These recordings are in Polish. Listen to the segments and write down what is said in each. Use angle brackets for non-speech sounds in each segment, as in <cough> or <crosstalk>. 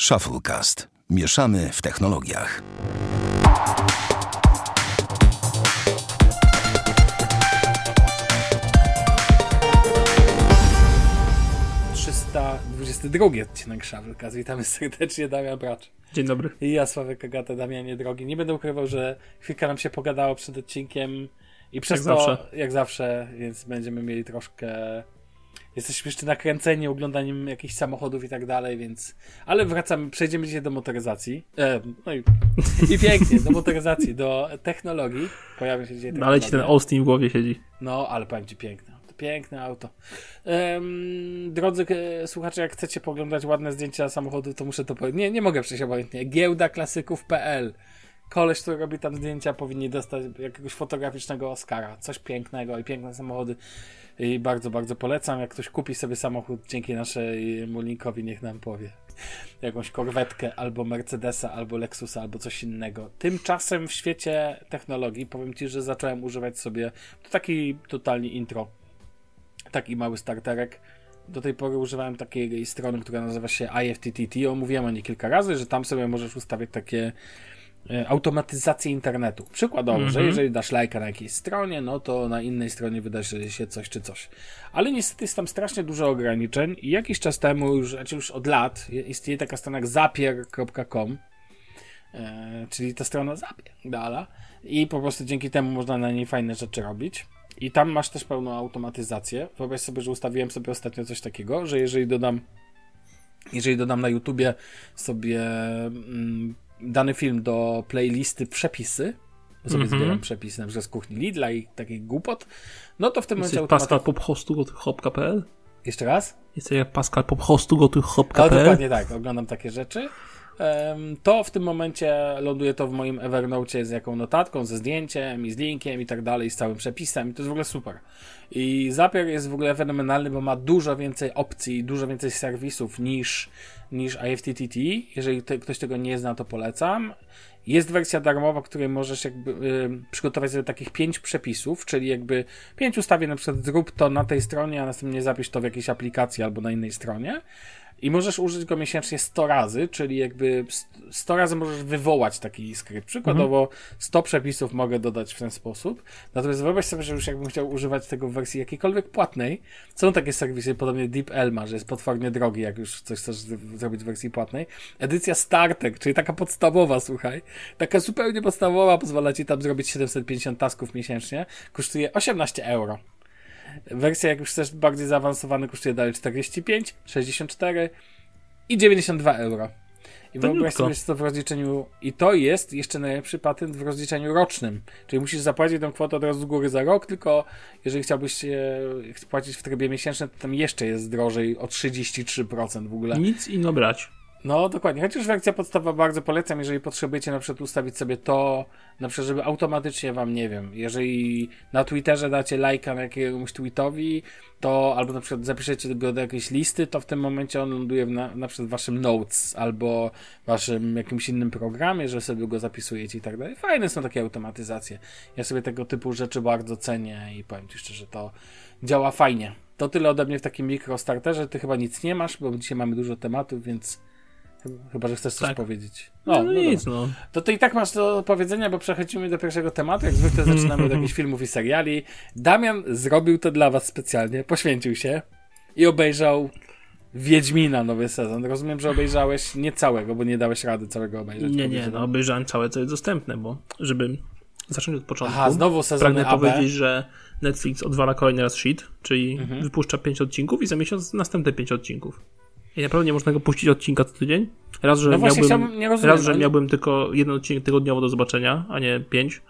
Shufflecast. Mieszamy w technologiach. Trzysta dwudziesty drugi odcinek Shufflecast. Witamy serdecznie, Damian Bracz. Dzień dobry. I ja, Sławek Agata, Damianie Drogi. Nie będę ukrywał, że chwilkę nam się pogadało przed odcinkiem i przez Jak to, zawsze. jak zawsze, więc będziemy mieli troszkę... Jesteśmy jeszcze nakręceni oglądaniem jakichś samochodów i tak dalej, więc... Ale wracamy, przejdziemy dzisiaj do motoryzacji. E, no i, i pięknie, do motoryzacji, do technologii. Pojawi się dzisiaj No, ale ci ten. Austin w głowie siedzi. No, ale powiem ci piękne. To piękne auto. Em, drodzy e, słuchacze, jak chcecie poglądać ładne zdjęcia samochodu, to muszę to powiedzieć. Nie, nie mogę przejść obojętnie. Giełdaklasyków.pl Koleś, który robi tam zdjęcia, powinni dostać jakiegoś fotograficznego Oscara. Coś pięknego i piękne samochody. I bardzo, bardzo polecam. Jak ktoś kupi sobie samochód dzięki naszemu linkowi, niech nam powie. Jakąś korwetkę, albo Mercedesa, albo Lexusa, albo coś innego. Tymczasem w świecie technologii powiem Ci, że zacząłem używać sobie to taki totalnie intro. Taki mały starterek. Do tej pory używałem takiej strony, która nazywa się IFTTT. Omówiłem o niej kilka razy, że tam sobie możesz ustawiać takie automatyzację internetu. Przykładowo, że Mhm. jeżeli dasz lajka na jakiejś stronie, no to na innej stronie wydarzy się coś czy coś. Ale niestety jest tam strasznie dużo ograniczeń i jakiś czas temu, już, znaczy już od lat, istnieje taka strona jak zapier.com, e, czyli ta strona zapierdala i po prostu dzięki temu można na niej fajne rzeczy robić. I tam masz też pełną automatyzację. Wyobraź sobie, że ustawiłem sobie ostatnio coś takiego, że jeżeli dodam jeżeli dodam na YouTubie sobie mm, dany film do playlisty przepisy, sobie Mhm. zbieram przepisy na przykład z kuchni Lidla i takich głupot, no to w tym momencie Jesteś Pascal automatycznie... Pophostu gotych.pl? Jeszcze raz? Jesteś jak Pascal Pophostu No dokładnie tak, oglądam takie rzeczy. To w tym momencie ląduje to w moim Evernote z jaką notatką, ze zdjęciem i z linkiem i tak dalej, z całym przepisem i to jest w ogóle super. I Zapier jest w ogóle fenomenalny, bo ma dużo więcej opcji, dużo więcej serwisów niż, niż IFTTT. Jeżeli te, ktoś tego nie zna, to polecam. Jest wersja darmowa, w której możesz jakby przygotować sobie takich pięć przepisów, czyli jakby pięć ustawień, na przykład zrób to na tej stronie, a następnie zapisz to w jakiejś aplikacji albo na innej stronie. I możesz użyć go miesięcznie 100 razy, czyli jakby st- 100 razy możesz wywołać taki skrypt. Przykładowo 100 przepisów mogę dodać w ten sposób. Natomiast wyobraź sobie, że już jakbym chciał używać tego w wersji jakiejkolwiek płatnej, są takie serwisy, podobnie Deep Elma, że jest potwornie drogi, jak już coś chcesz zrobić w wersji płatnej. Edycja Startek, czyli taka podstawowa, słuchaj, taka zupełnie podstawowa, pozwala ci tam zrobić 750 tasków miesięcznie, kosztuje 18 euro. Wersja, jak już chcesz bardziej zaawansowany, kosztuje dalej 45, 64 i 92 euro. I wyobraź Taniutko. sobie, że to w rozliczeniu. I to jest jeszcze najlepszy patent w rozliczeniu rocznym. Czyli musisz zapłacić tę kwotę od razu z góry za rok, tylko jeżeli chciałbyś płacić w trybie miesięcznym, to tam jeszcze jest drożej o 33% w ogóle. Nic ino brać. No, dokładnie. Chociaż wersja podstawowa bardzo polecam, jeżeli potrzebujecie na przykład ustawić sobie to, na przykład, żeby automatycznie wam, nie wiem, jeżeli na Twitterze dacie lajka na jakiemuś tweetowi, to albo na przykład zapiszecie go do jakiejś listy, to w tym momencie on ląduje na, na przykład w waszym notes albo waszym jakimś innym programie, że sobie go zapisujecie i tak dalej. Fajne są takie automatyzacje. Ja sobie tego typu rzeczy bardzo cenię i powiem ci szczerze, to działa fajnie. To tyle ode mnie w takim mikrostarterze. Ty chyba nic nie masz, bo dzisiaj mamy dużo tematów, więc chyba- że chcesz coś Tak. powiedzieć. No, No, no, no nic, no. To ty i tak masz do powiedzenia, bo przechodzimy do pierwszego tematu. Jak zwykle <laughs> zaczynamy od jakichś filmów i seriali. Damian zrobił to dla was specjalnie, poświęcił się i obejrzał Wiedźmina nowy sezon. Rozumiem, że obejrzałeś nie całego, bo nie dałeś rady całego obejrzeć. Nie, nie, no obejrzałem całe, co jest dostępne, bo żeby zacząć od początku, Aha, znowu sezony pragnę AB. powiedzieć, że Netflix odwala kolejny raz shit, czyli Mhm. wypuszcza 5 odcinków i za miesiąc następne 5 odcinków. I naprawdę nie można go puścić odcinka co tydzień. Raz, że No miałbym, rozumiem, raz, że ale- miałbym tylko jeden odcinek tygodniowo do zobaczenia, a nie 5.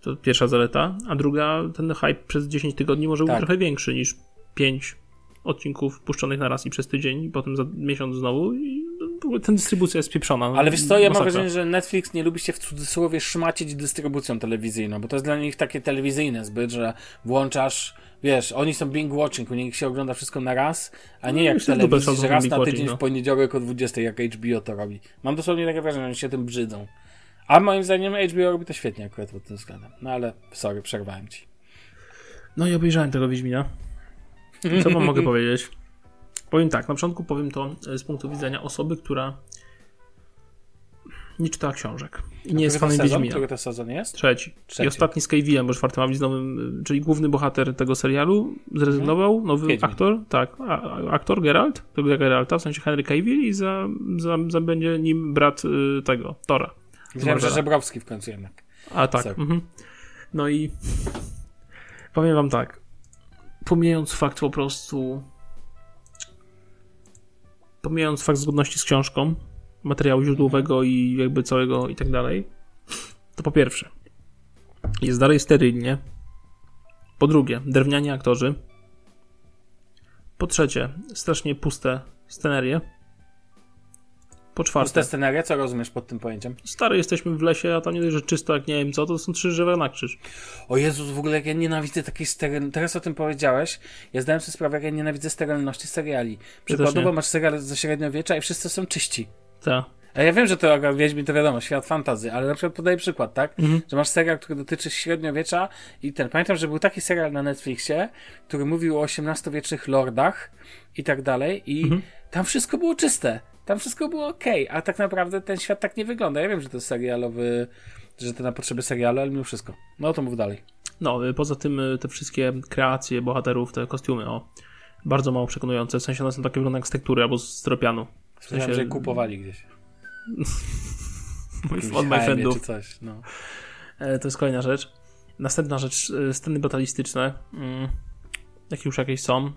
To pierwsza zaleta. A druga, ten hype przez 10 tygodni może Tak. być trochę większy niż 5 odcinków puszczonych na raz i przez tydzień, potem za miesiąc znowu. I ten dystrybucja jest pieprzona. Ale wiesz co, ja mam wrażenie, że Netflix nie lubi się w cudzysłowie szmacić dystrybucją telewizyjną, bo to jest dla nich takie telewizyjne zbyt, że włączasz, wiesz, oni są binge watching, u nich się ogląda wszystko na raz, a nie No, jak dupę telewizji, że raz na tydzień no. w poniedziałek o 20, jak HBO to robi. Mam dosłownie takie wrażenie, że oni się tym brzydzą. A moim zdaniem HBO robi to świetnie akurat pod tym względem. No ale, sorry, przerwałem ci. No i obejrzałem tego Wiedźmina. Co wam mogę <laughs> powiedzieć? Powiem tak, na początku powiem to e, z punktu widzenia osoby, która nie czytała książek i nie jest fanem sezon? Wiedźmina. Który to sezon jest? Trzeci. Trzeci. I ostatni z Cavillem, bo czwarty ma być nowym, y, czyli główny bohater tego serialu, zrezygnował, nowy Wiedźmin. aktor, tak, a, aktor Geralt, to gra Geralta, w sensie Henry Cavill i za, za, za będzie nim brat y, tego, Tora. Wiem, że. Żebrowski w końcu jednak. A tak. Tak. Mhm. No i powiem wam tak. Pomijając fakt po prostu. Pomijając fakt zgodności z książką, materiału źródłowego i jakby całego i tak dalej, to po pierwsze, jest dalej sterylnie. Po drugie, drewniani aktorzy. Po trzecie, strasznie puste scenerie. Po czwarte, Puste sceneria, co rozumiesz pod tym pojęciem? stary, jesteśmy w lesie, a tam nie dość, że czysto jak nie wiem co, to są trzy drzewa na krzyż. O Jezus, w ogóle jak ja nienawidzę takiej sterylności. Teraz o tym powiedziałeś. Ja zdałem sobie sprawę, jak ja nienawidzę sterylności seriali. Przykładowo nie. masz serial ze średniowiecza i wszyscy są czyści. Tak. A ja wiem, że to Wiedźmin to wiadomo, świat fantazy, ale na przykład podaję przykład, tak? Że masz serial, który dotyczy średniowiecza i ten, pamiętam, że był taki serial na Netflixie, który mówił o XVIII-wiecznych lordach i tak dalej i tam wszystko było czyste. Tam wszystko było okej, a tak naprawdę ten świat tak nie wygląda. Ja wiem, że to jest serialowy, że to na potrzeby serialu, ale mimo wszystko. No to mów dalej. No, y, poza tym y, te wszystkie kreacje bohaterów, te kostiumy, o, bardzo mało przekonujące. W sensie one są takie wyglądają jak z tektury albo z tropianu. W Słyszałem, sensie, że kupowali gdzieś. od my friendów. czy coś, no. E, To jest kolejna rzecz. Następna rzecz, e, sceny batalistyczne, mm, jak już jakieś są,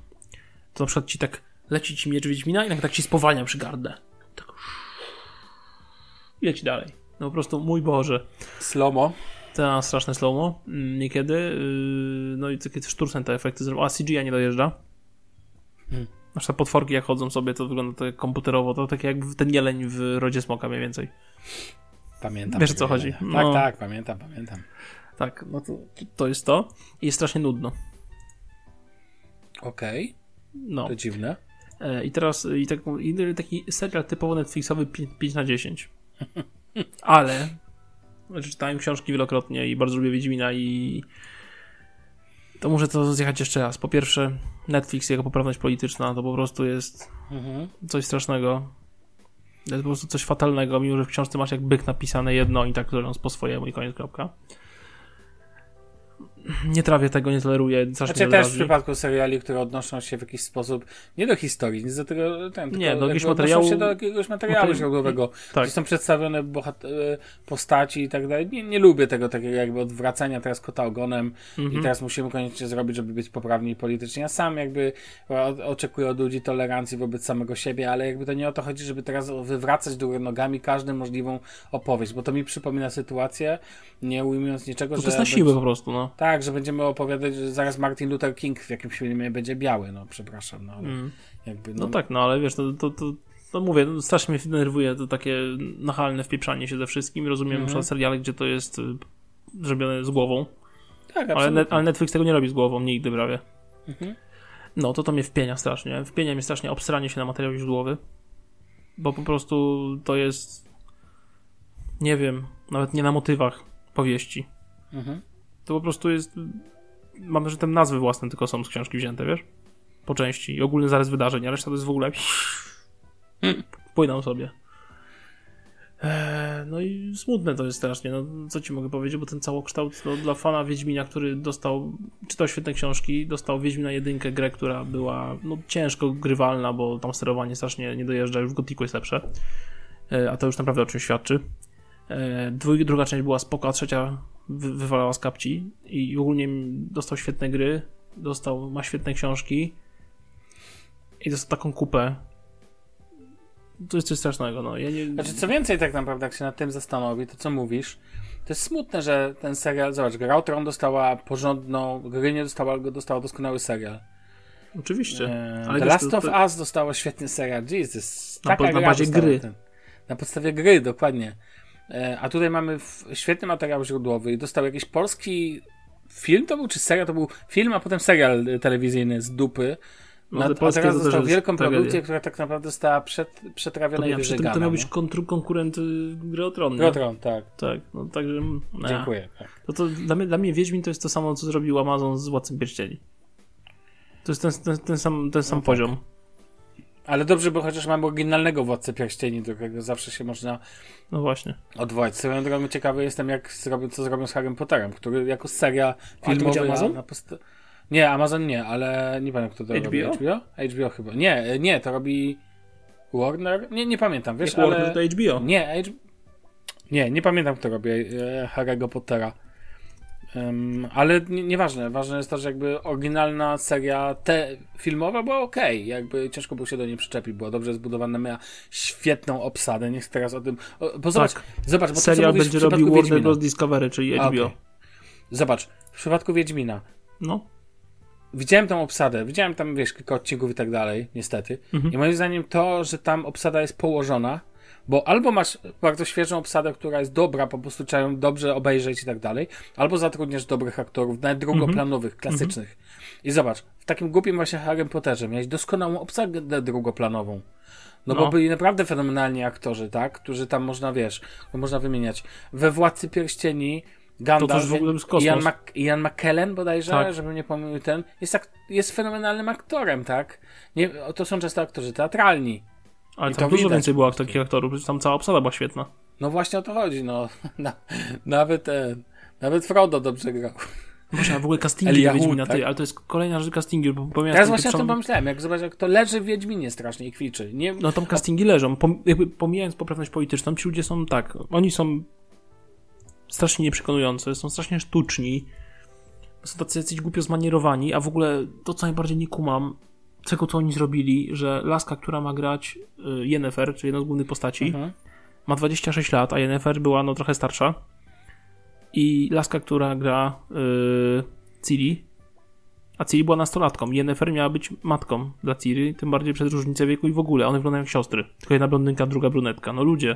to na przykład ci tak leci ci miecz Wiedźmina i nagle tak ci spowalnia przy gardle. Tak. Leci dalej. No po prostu, mój Boże. Slomo. Ta straszne slow niekiedy. Yy, no i takie sztuczne te efekty zrobią. A CGI nie dojeżdża. Hmm. Aż te potworki jak chodzą sobie, to wygląda tak komputerowo. To tak jak ten jeleń w Rodzie Smoka mniej więcej. Pamiętam. Wiesz, o co chodzi. jelenia. No. Tak, tak, pamiętam, pamiętam. Tak, no to, to jest to. I jest strasznie nudno. Okej, No. to dziwne. E, I teraz i tak, i taki serial typowo Netflixowy 5, na 10. <laughs> Ale znaczy, czytałem książki wielokrotnie i bardzo lubię Wiedźmina i to muszę to zjechać jeszcze raz. Po pierwsze, Netflix, jego poprawność polityczna to po prostu jest Mhm. coś strasznego. To jest po prostu coś fatalnego, mimo że w książce masz jak byk napisane jedno i tak robiąc po swojemu i koniec kropka. Nie trawię tego, nie toleruję. Znaczy też w przypadku seriali, które odnoszą się w jakiś sposób nie do historii, nie do tego, ten, tylko Nie, do jakby jakiegoś materiału- się do jakiegoś materiału materiału- źródłowego, Tak. są przedstawione bohat- e, postaci i tak dalej. Nie, nie lubię tego takiego jakby odwracania teraz kota ogonem Mhm. i teraz musimy koniecznie zrobić, żeby być poprawni politycznie. Ja sam jakby oczekuję od ludzi tolerancji wobec samego siebie, ale jakby to nie o to chodzi, żeby teraz wywracać do góry nogami każdą możliwą opowieść, bo to mi przypomina sytuację, nie ujmując niczego, To że jest na siłę po prostu, no. tak, że będziemy opowiadać, że zaraz Martin Luther King w jakimś filmie będzie biały, no przepraszam, no ale Mm. jakby, No tak, no ale wiesz, to, to, to, to mówię, no, strasznie mnie denerwuje to takie nachalne wpieprzanie się ze wszystkim. Rozumiem Mhm. na przykład seriale, gdzie to jest y, zrobione z głową, tak, ale, net, ale Netflix tego nie robi z głową, nigdy prawie. Mhm. No, to to mnie wpienia strasznie. Wpienia mnie strasznie obsranie się na materiał źródłowy, bo po prostu to jest nie wiem, nawet nie na motywach powieści. Mhm. To po prostu jest mam że te nazwy własne tylko są z książki wzięte, wiesz? Po części. I ogólny zarys wydarzeń, a reszta to jest w ogóle płyną sobie. Eee, no i smutne to jest strasznie, no co ci mogę powiedzieć, bo ten całokształt no, dla fana Wiedźmina, który dostał, czytał świetne książki, dostał Wiedźmina jedynkę, grę, która była no, ciężko grywalna, bo tam sterowanie strasznie nie dojeżdża, już w Gotiku jest lepsze, eee, a to już naprawdę o czymś świadczy. Eee, druga część była spoko, a trzecia wy, wywalała z kapci i ogólnie dostał świetne gry, dostał, ma świetne książki i dostał taką kupę. To jest coś strasznego, no. Ja nie... Znaczy, co więcej, tak naprawdę, jak się nad tym zastanowi, to co mówisz, to jest smutne, że ten serial, zobacz, Gra dostała porządną, gry nie dostała, dostała doskonały serial. Oczywiście. Eee, Ale The Last to- of to- Us dostało świetny serial, Jesus. Na taka na bazie gry. Ten, na podstawie gry, dokładnie. E, a tutaj mamy świetny materiał źródłowy i dostał jakiś polski film to był, czy serial to był film, a potem serial telewizyjny z dupy. No, a teraz dostał wielką produkcję, która tak naprawdę została przed, przetrawiona i wyżegana. to miał być konkurent y, gry o Tron, nie? Grotron, tak. Tak, no także... no. Dziękuję. Tak. To, to dla, mnie, dla mnie Wiedźmin to jest to samo, co zrobił Amazon z Władcą Pierścieni. To jest ten, ten, ten sam, ten sam No tak. Ale dobrze, bo chociaż mamy oryginalnego Władcę Pierścieni, do którego zawsze się można No właśnie. odwołać. Swoją drogą ciekawy jestem, jak zrobią, co zrobią z Harrym Potterem, który jako seria filmowa... Amazon? Na post... Nie, Amazon nie, ale nie pamiętam, kto to HBO? robi. HBO? HBO chyba. Nie, nie, to robi Warner? Nie, nie pamiętam, wiesz, Jak Warner ale... to HBO. Nie, H... nie, nie pamiętam, kto robi e, Harry'ego Pottera. Um, ale nie, nieważne, ważne jest to, że jakby oryginalna seria te filmowa była ok, jakby ciężko było się do niej przyczepić, była dobrze zbudowana, miała świetną obsadę, niech teraz o tym, o, bo zobacz, Tak. zobacz, bo Serial będzie robił Warner. Bros. Discovery, czyli HBO. okej. Zobacz, w przypadku Wiedźmina, No. widziałem tą obsadę, widziałem tam, wiesz, kilka odcinków i tak dalej, niestety. Mhm. I moim zdaniem to, że tam obsada jest położona, bo albo masz bardzo świeżą obsadę, która jest dobra, po prostu trzeba ją dobrze obejrzeć i tak dalej, albo zatrudniasz dobrych aktorów, nawet drugoplanowych, klasycznych. I zobacz, w takim głupim właśnie Harry Potterze miałeś doskonałą obsadę drugoplanową. No, bo No. byli naprawdę fenomenalni aktorzy, tak? Którzy tam można, wiesz, można wymieniać. We Władcy Pierścieni Gandalf, To też. Ian, Mac, Ian McKellen bodajże, Tak. żeby nie pomylił ten, jest, ak- jest fenomenalnym aktorem, tak? Nie, to są często aktorzy teatralni. Ale I tam dużo widać więcej było takich aktorów, przecież tam cała obsada była świetna. No właśnie o to chodzi, no. <laughs> Na, nawet ten, nawet Frodo dobrze grał. Właśnie, a w ogóle castingi Eliahu, Wiedźmina, tak? ty, ale to jest kolejna rzecz castingi, bo pomijając Teraz właśnie o tym pomyślałem, jak zobacz, jak to leży w Wiedźminie strasznie i kwiczy. Nie, No tam castingi leżą. Pom jakby pomijając poprawność polityczną, ci ludzie są tak, oni są strasznie nieprzekonujący, są strasznie sztuczni, są tacy jacyś głupio zmanierowani, a w ogóle to, co najbardziej nie kumam, tego, co oni zrobili, że laska, która ma grać y, Yennefer, czyli jedna z głównych postaci, Mhm. ma 26 lat, a Yennefer była no trochę starsza. I laska, która gra yy, Ciri, a Ciri była nastolatką. Yennefer miała być matką dla Ciri, tym bardziej przez różnicę wieku i w ogóle. One wyglądają jak siostry. Tylko jedna blondynka, druga brunetka. No ludzie.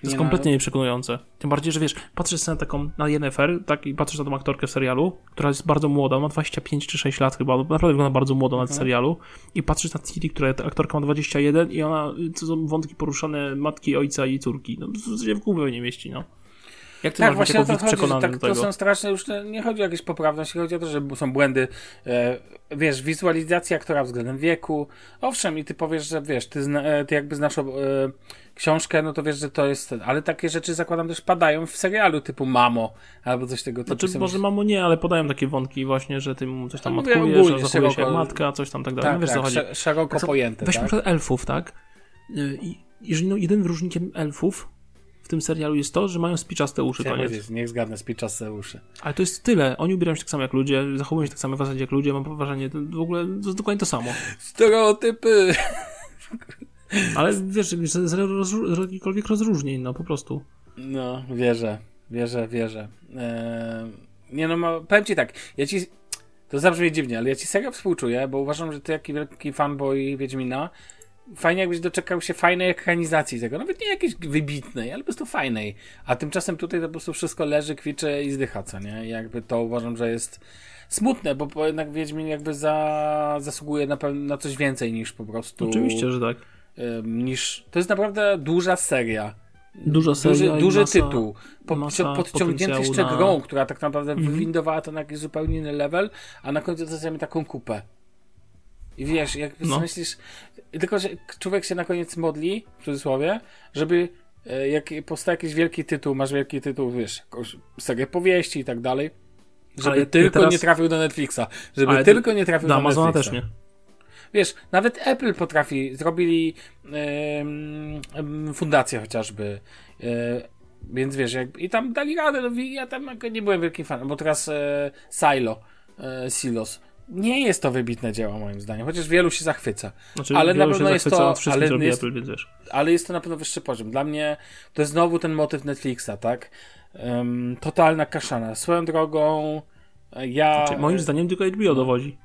To jest Nie, kompletnie no, nieprzekonujące. Tym bardziej, że wiesz, patrzysz na taką, na Yennefer, tak, i patrzysz na tą aktorkę w serialu, która jest bardzo młoda, ma 25 czy 6 lat chyba, naprawdę wygląda bardzo młodo na Mhm. serialu, i patrzysz na Ciri, która ta aktorka ma 21 i ona, to są wątki poruszane matki, ojca i córki. No, w się w głowę nie mieści, no. Jak ty Tak, masz właśnie o to chodzi, że tak, to są straszne, już nie chodzi o jakąś poprawność, chodzi o to, że są błędy, e, wiesz, wizualizacja aktora względem wieku, owszem, i ty powiesz, że wiesz, ty, zna, e, ty jakby znasz e, książkę, no to wiesz, że to jest, ale takie rzeczy zakładam też padają w serialu typu Mamo, albo coś tego typu. Znaczy, może mamo nie, ale podają takie wątki właśnie, że ty mu coś tam No matkujesz, ogólnie, że zachowuje się jak matka, coś tam tak dalej. tak, no wiesz, co tak, chodzi. sze- szeroko Tak, pojęte, Weźmy tak? elfów, tak? Y, I jeżeli no, jedynym wyróżnikiem elfów tym serialu jest to, że mają spiczaste uszy, Chciałem koniec. powiedzieć, niech zgadnę z Piczasy uszy. Ale to jest tyle. Oni ubierają się tak samo jak ludzie, zachowują się tak samo w zasadzie jak ludzie, mam wrażenie, to w ogóle to jest dokładnie to samo. Stereotypy! Ale wiesz, z jakichkolwiek rozróżnień, no po prostu. No, wierzę, wierzę, wierzę. Eee, nie no, ma, powiem ci tak, ja ci, to zabrzmi dziwnie, ale ja ci serio współczuję, bo uważam, że ty jaki wielki fanboy Wiedźmina, fajnie jakbyś doczekał się fajnej ekranizacji tego, nawet nie jakiejś wybitnej, ale po prostu fajnej, a tymczasem tutaj to po prostu wszystko leży, kwiczy i zdycha, co nie? Jakby to uważam, że jest smutne, bo, jednak Wiedźmin jakby za, zasługuje na, na coś więcej niż po prostu... Oczywiście, że tak. niż, to jest naprawdę duża seria. Duża seria Duży, duży masa, tytuł. Po, podciągnięty jeszcze na- grą, która tak naprawdę Mhm. wywindowała to na jakiś zupełnie inny level, a na końcu dostajemy taką kupę. I wiesz, jak No. myślisz, tylko że człowiek się na koniec modli, w cudzysłowie, żeby e, jak powstaje jakiś wielki tytuł, masz wielki tytuł, wiesz, serię powieści i tak dalej, żeby Ale tylko teraz- nie trafił do Netflixa. Żeby Ale tylko nie trafił Do do Amazona Netflixa. też nie. Wiesz, nawet Apple potrafi, zrobili em, fundację chociażby. E, więc wiesz, jak, i tam dali radę, no, ja tam nie byłem wielkim fanem, bo teraz e, Silo, e, Silos. Nie jest to wybitne dzieło moim zdaniem, chociaż wielu się zachwyca. Znaczy, Ale na pewno jest to- ale jest- Apple. Ale jest to na pewno wyższy poziom. Dla mnie to jest znowu ten motyw Netflixa, tak? Em, totalna kaszana. Swoją drogą e, ja... Znaczy, moim zdaniem tylko HBO dowodzi.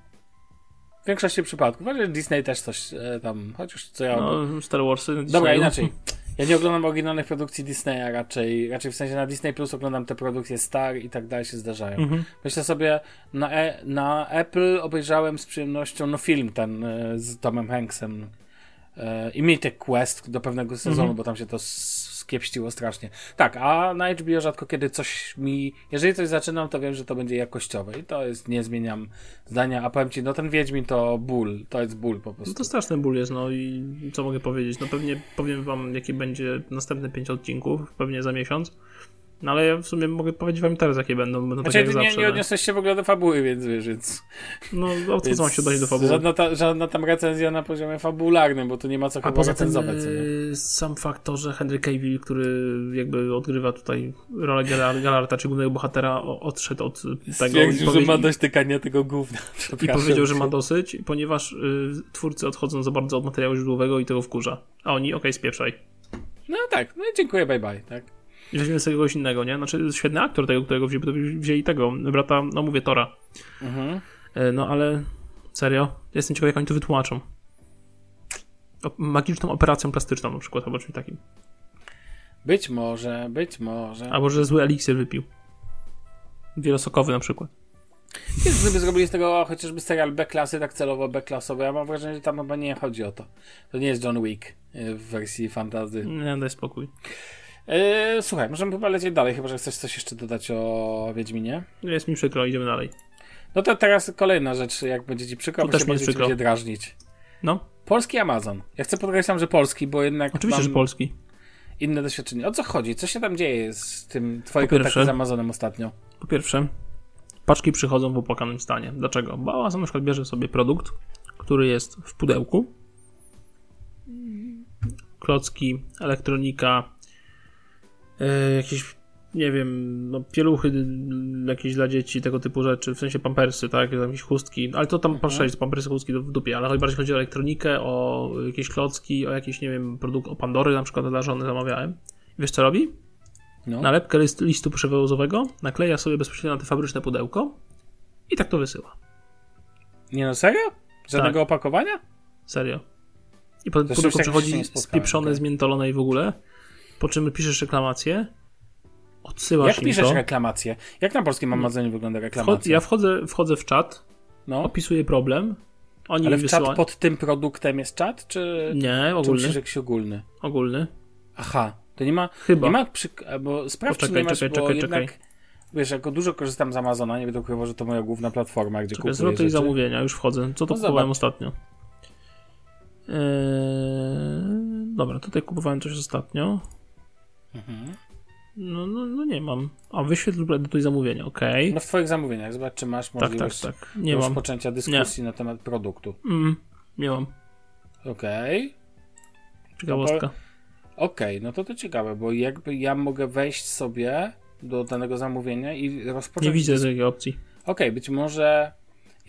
W większości przypadków, ale Disney też coś e, tam, chociaż co ja... No, Star Warsy. Dobra, Disneyu. inaczej. <laughs> Ja nie oglądam oryginalnych produkcji Disneya raczej, raczej w sensie na Disney Plus oglądam te produkcje Star i tak dalej się zdarzają. Mhm. Myślę sobie, na, e, na Apple obejrzałem z przyjemnością no film ten e, z Tomem Hanksem e, i Mythic Quest do pewnego sezonu, Mhm. bo tam się to skiepściło strasznie. Tak, a na HBO rzadko kiedy coś mi, jeżeli coś zaczynam, to wiem, że to będzie jakościowe i to jest, nie zmieniam zdania, a powiem ci, no ten Wiedźmin to ból, to jest ból po prostu. No to straszny ból jest, no i co mogę powiedzieć? No pewnie powiem wam, jaki będzie następne pięć odcinków, pewnie za miesiąc. No ale ja w sumie mogę powiedzieć wam teraz, jakie będą. będą znaczy, tak ty nie, zawsze, nie odniosłeś się w ogóle do fabuły, więc wiesz, więc... No, o co mam się odnosić do fabuły? Żadna, ta, żadna tam recenzja na poziomie fabularnym, bo tu nie ma co A chyba poza tym recenzować. yy, sam fakt to, że Henry Cavill, który jakby odgrywa tutaj rolę Galar- Galarta, czy głównego bohatera, odszedł od tego Stwierdził, że ma dość tykania tego gówna. <laughs> i powiedział, że ma dosyć, ponieważ y, twórcy odchodzą za bardzo od materiału źródłowego i tego wkurza. A oni, okej, spieprzaj. No tak, no i dziękuję, bye bye, tak? I weźmiemy sobie kogoś innego, nie? Znaczy, świetny aktor tego, którego wzięli, wzięli tego, brata, no mówię, Tora. Mhm. E, No ale serio, jestem ciekaw, jak oni to wytłumaczą. O, magiczną operacją plastyczną na przykład, albo czymś takim. Być może, być może. Albo że zły eliksir wypił. Wielosokowy na przykład. Więc gdyby zrobili z tego chociażby serial B-klasy, tak celowo B-klasowy, ja mam wrażenie, że tam chyba nie chodzi o to. To nie jest John Wick y, w wersji fantazy. Nie, daj spokój. Yy, słuchaj, możemy chyba lecieć dalej, chyba że chcesz coś jeszcze dodać o Wiedźminie. Jest mi przykro, idziemy dalej. No to teraz kolejna rzecz, jak będzie ci przykro, To bo też będzie przykro. drażnić. No, Polski Amazon. Ja chcę podkreślam, że polski, bo jednak oczywiście, że polski. inne doświadczenie. O co chodzi? Co się tam dzieje z tym pierwsze- kontakty z Amazonem ostatnio? Po pierwsze, paczki przychodzą w opłakanym stanie. Dlaczego? Bo Amazon na przykład bierze sobie produkt, który jest w pudełku. Klocki, elektronika, e, jakieś, nie wiem, no, pieluchy jakieś dla dzieci, tego typu rzeczy, w sensie pampersy, tak, jakieś chustki, ale to tam Mhm. patrzeć, pampersy, chustki w dupie, ale bardziej chodzi o elektronikę, o jakieś klocki, o jakieś, nie wiem, produkt, o Pandory na przykład dla żony zamawiałem. Wiesz co robi? No. nalepkę list, listu przewozowego, nakleja sobie bezpośrednio na te fabryczne pudełko i tak to wysyła. Nie no, serio? Żadnego Tak. opakowania? Serio. I po, czymś pudełko spotkałem, spieprzone, okej. zmiętolone i w ogóle, po czym piszesz reklamację, odsyłasz Jak piszesz to. reklamację? Jak na polskim Amazonie wygląda Wchod, reklamacja? ja wchodzę, wchodzę w czat, No, opisuję problem, oni ale w czat wysyłają... pod tym produktem jest czat, czy, Nie, czy ogólny, musisz jakiś ogólny? ogólny. Aha, to nie ma, Chyba. nie ma przy, bo sprawdź, czy Poczekaj, nie masz, czekaj, czekaj, jednak, czekaj. wiesz, jako dużo korzystam z Amazona, nie będę ukrywał, że to moja główna platforma, gdzie Czekaj, kupuję zwroty i rzeczy. zamówienia, już wchodzę. Co to No kupowałem zobacz. ostatnio? Eee, dobra, tutaj kupowałem coś ostatnio. Mhm. No, no, no nie mam. A wyświetl tutaj zamówienia, okej. No w twoich zamówieniach, zobacz, czy masz tak, tak, możliwość tak. Nie mam. rozpoczęcia dyskusji na temat produktu. Mm, nie mam. Okej. Ciekawostka. Okej, no to to ciekawe, bo jakby ja mogę wejść sobie do danego zamówienia i rozpocząć... Nie widzę takiej opcji. Okej, być może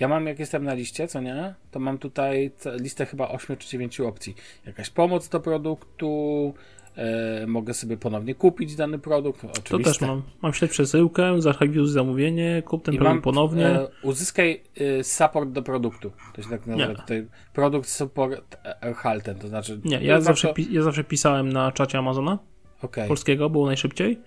ja mam, jak jestem na liście, co nie, to mam tutaj listę chyba 8 czy 9 opcji. Jakaś pomoc do produktu, e, mogę sobie ponownie kupić dany produkt, To oczywiście. też mam. Mam śledź przesyłkę, zachwiuj zamówienie, kup ten I produkt mam ponownie. E, uzyskaj e, support do produktu. To się tak nazywa tutaj. Produkt support erhalten, to znaczy... nie, ja to zawsze, pi- ja zawsze pisałem na czacie Amazona Okej, polskiego, było najszybciej.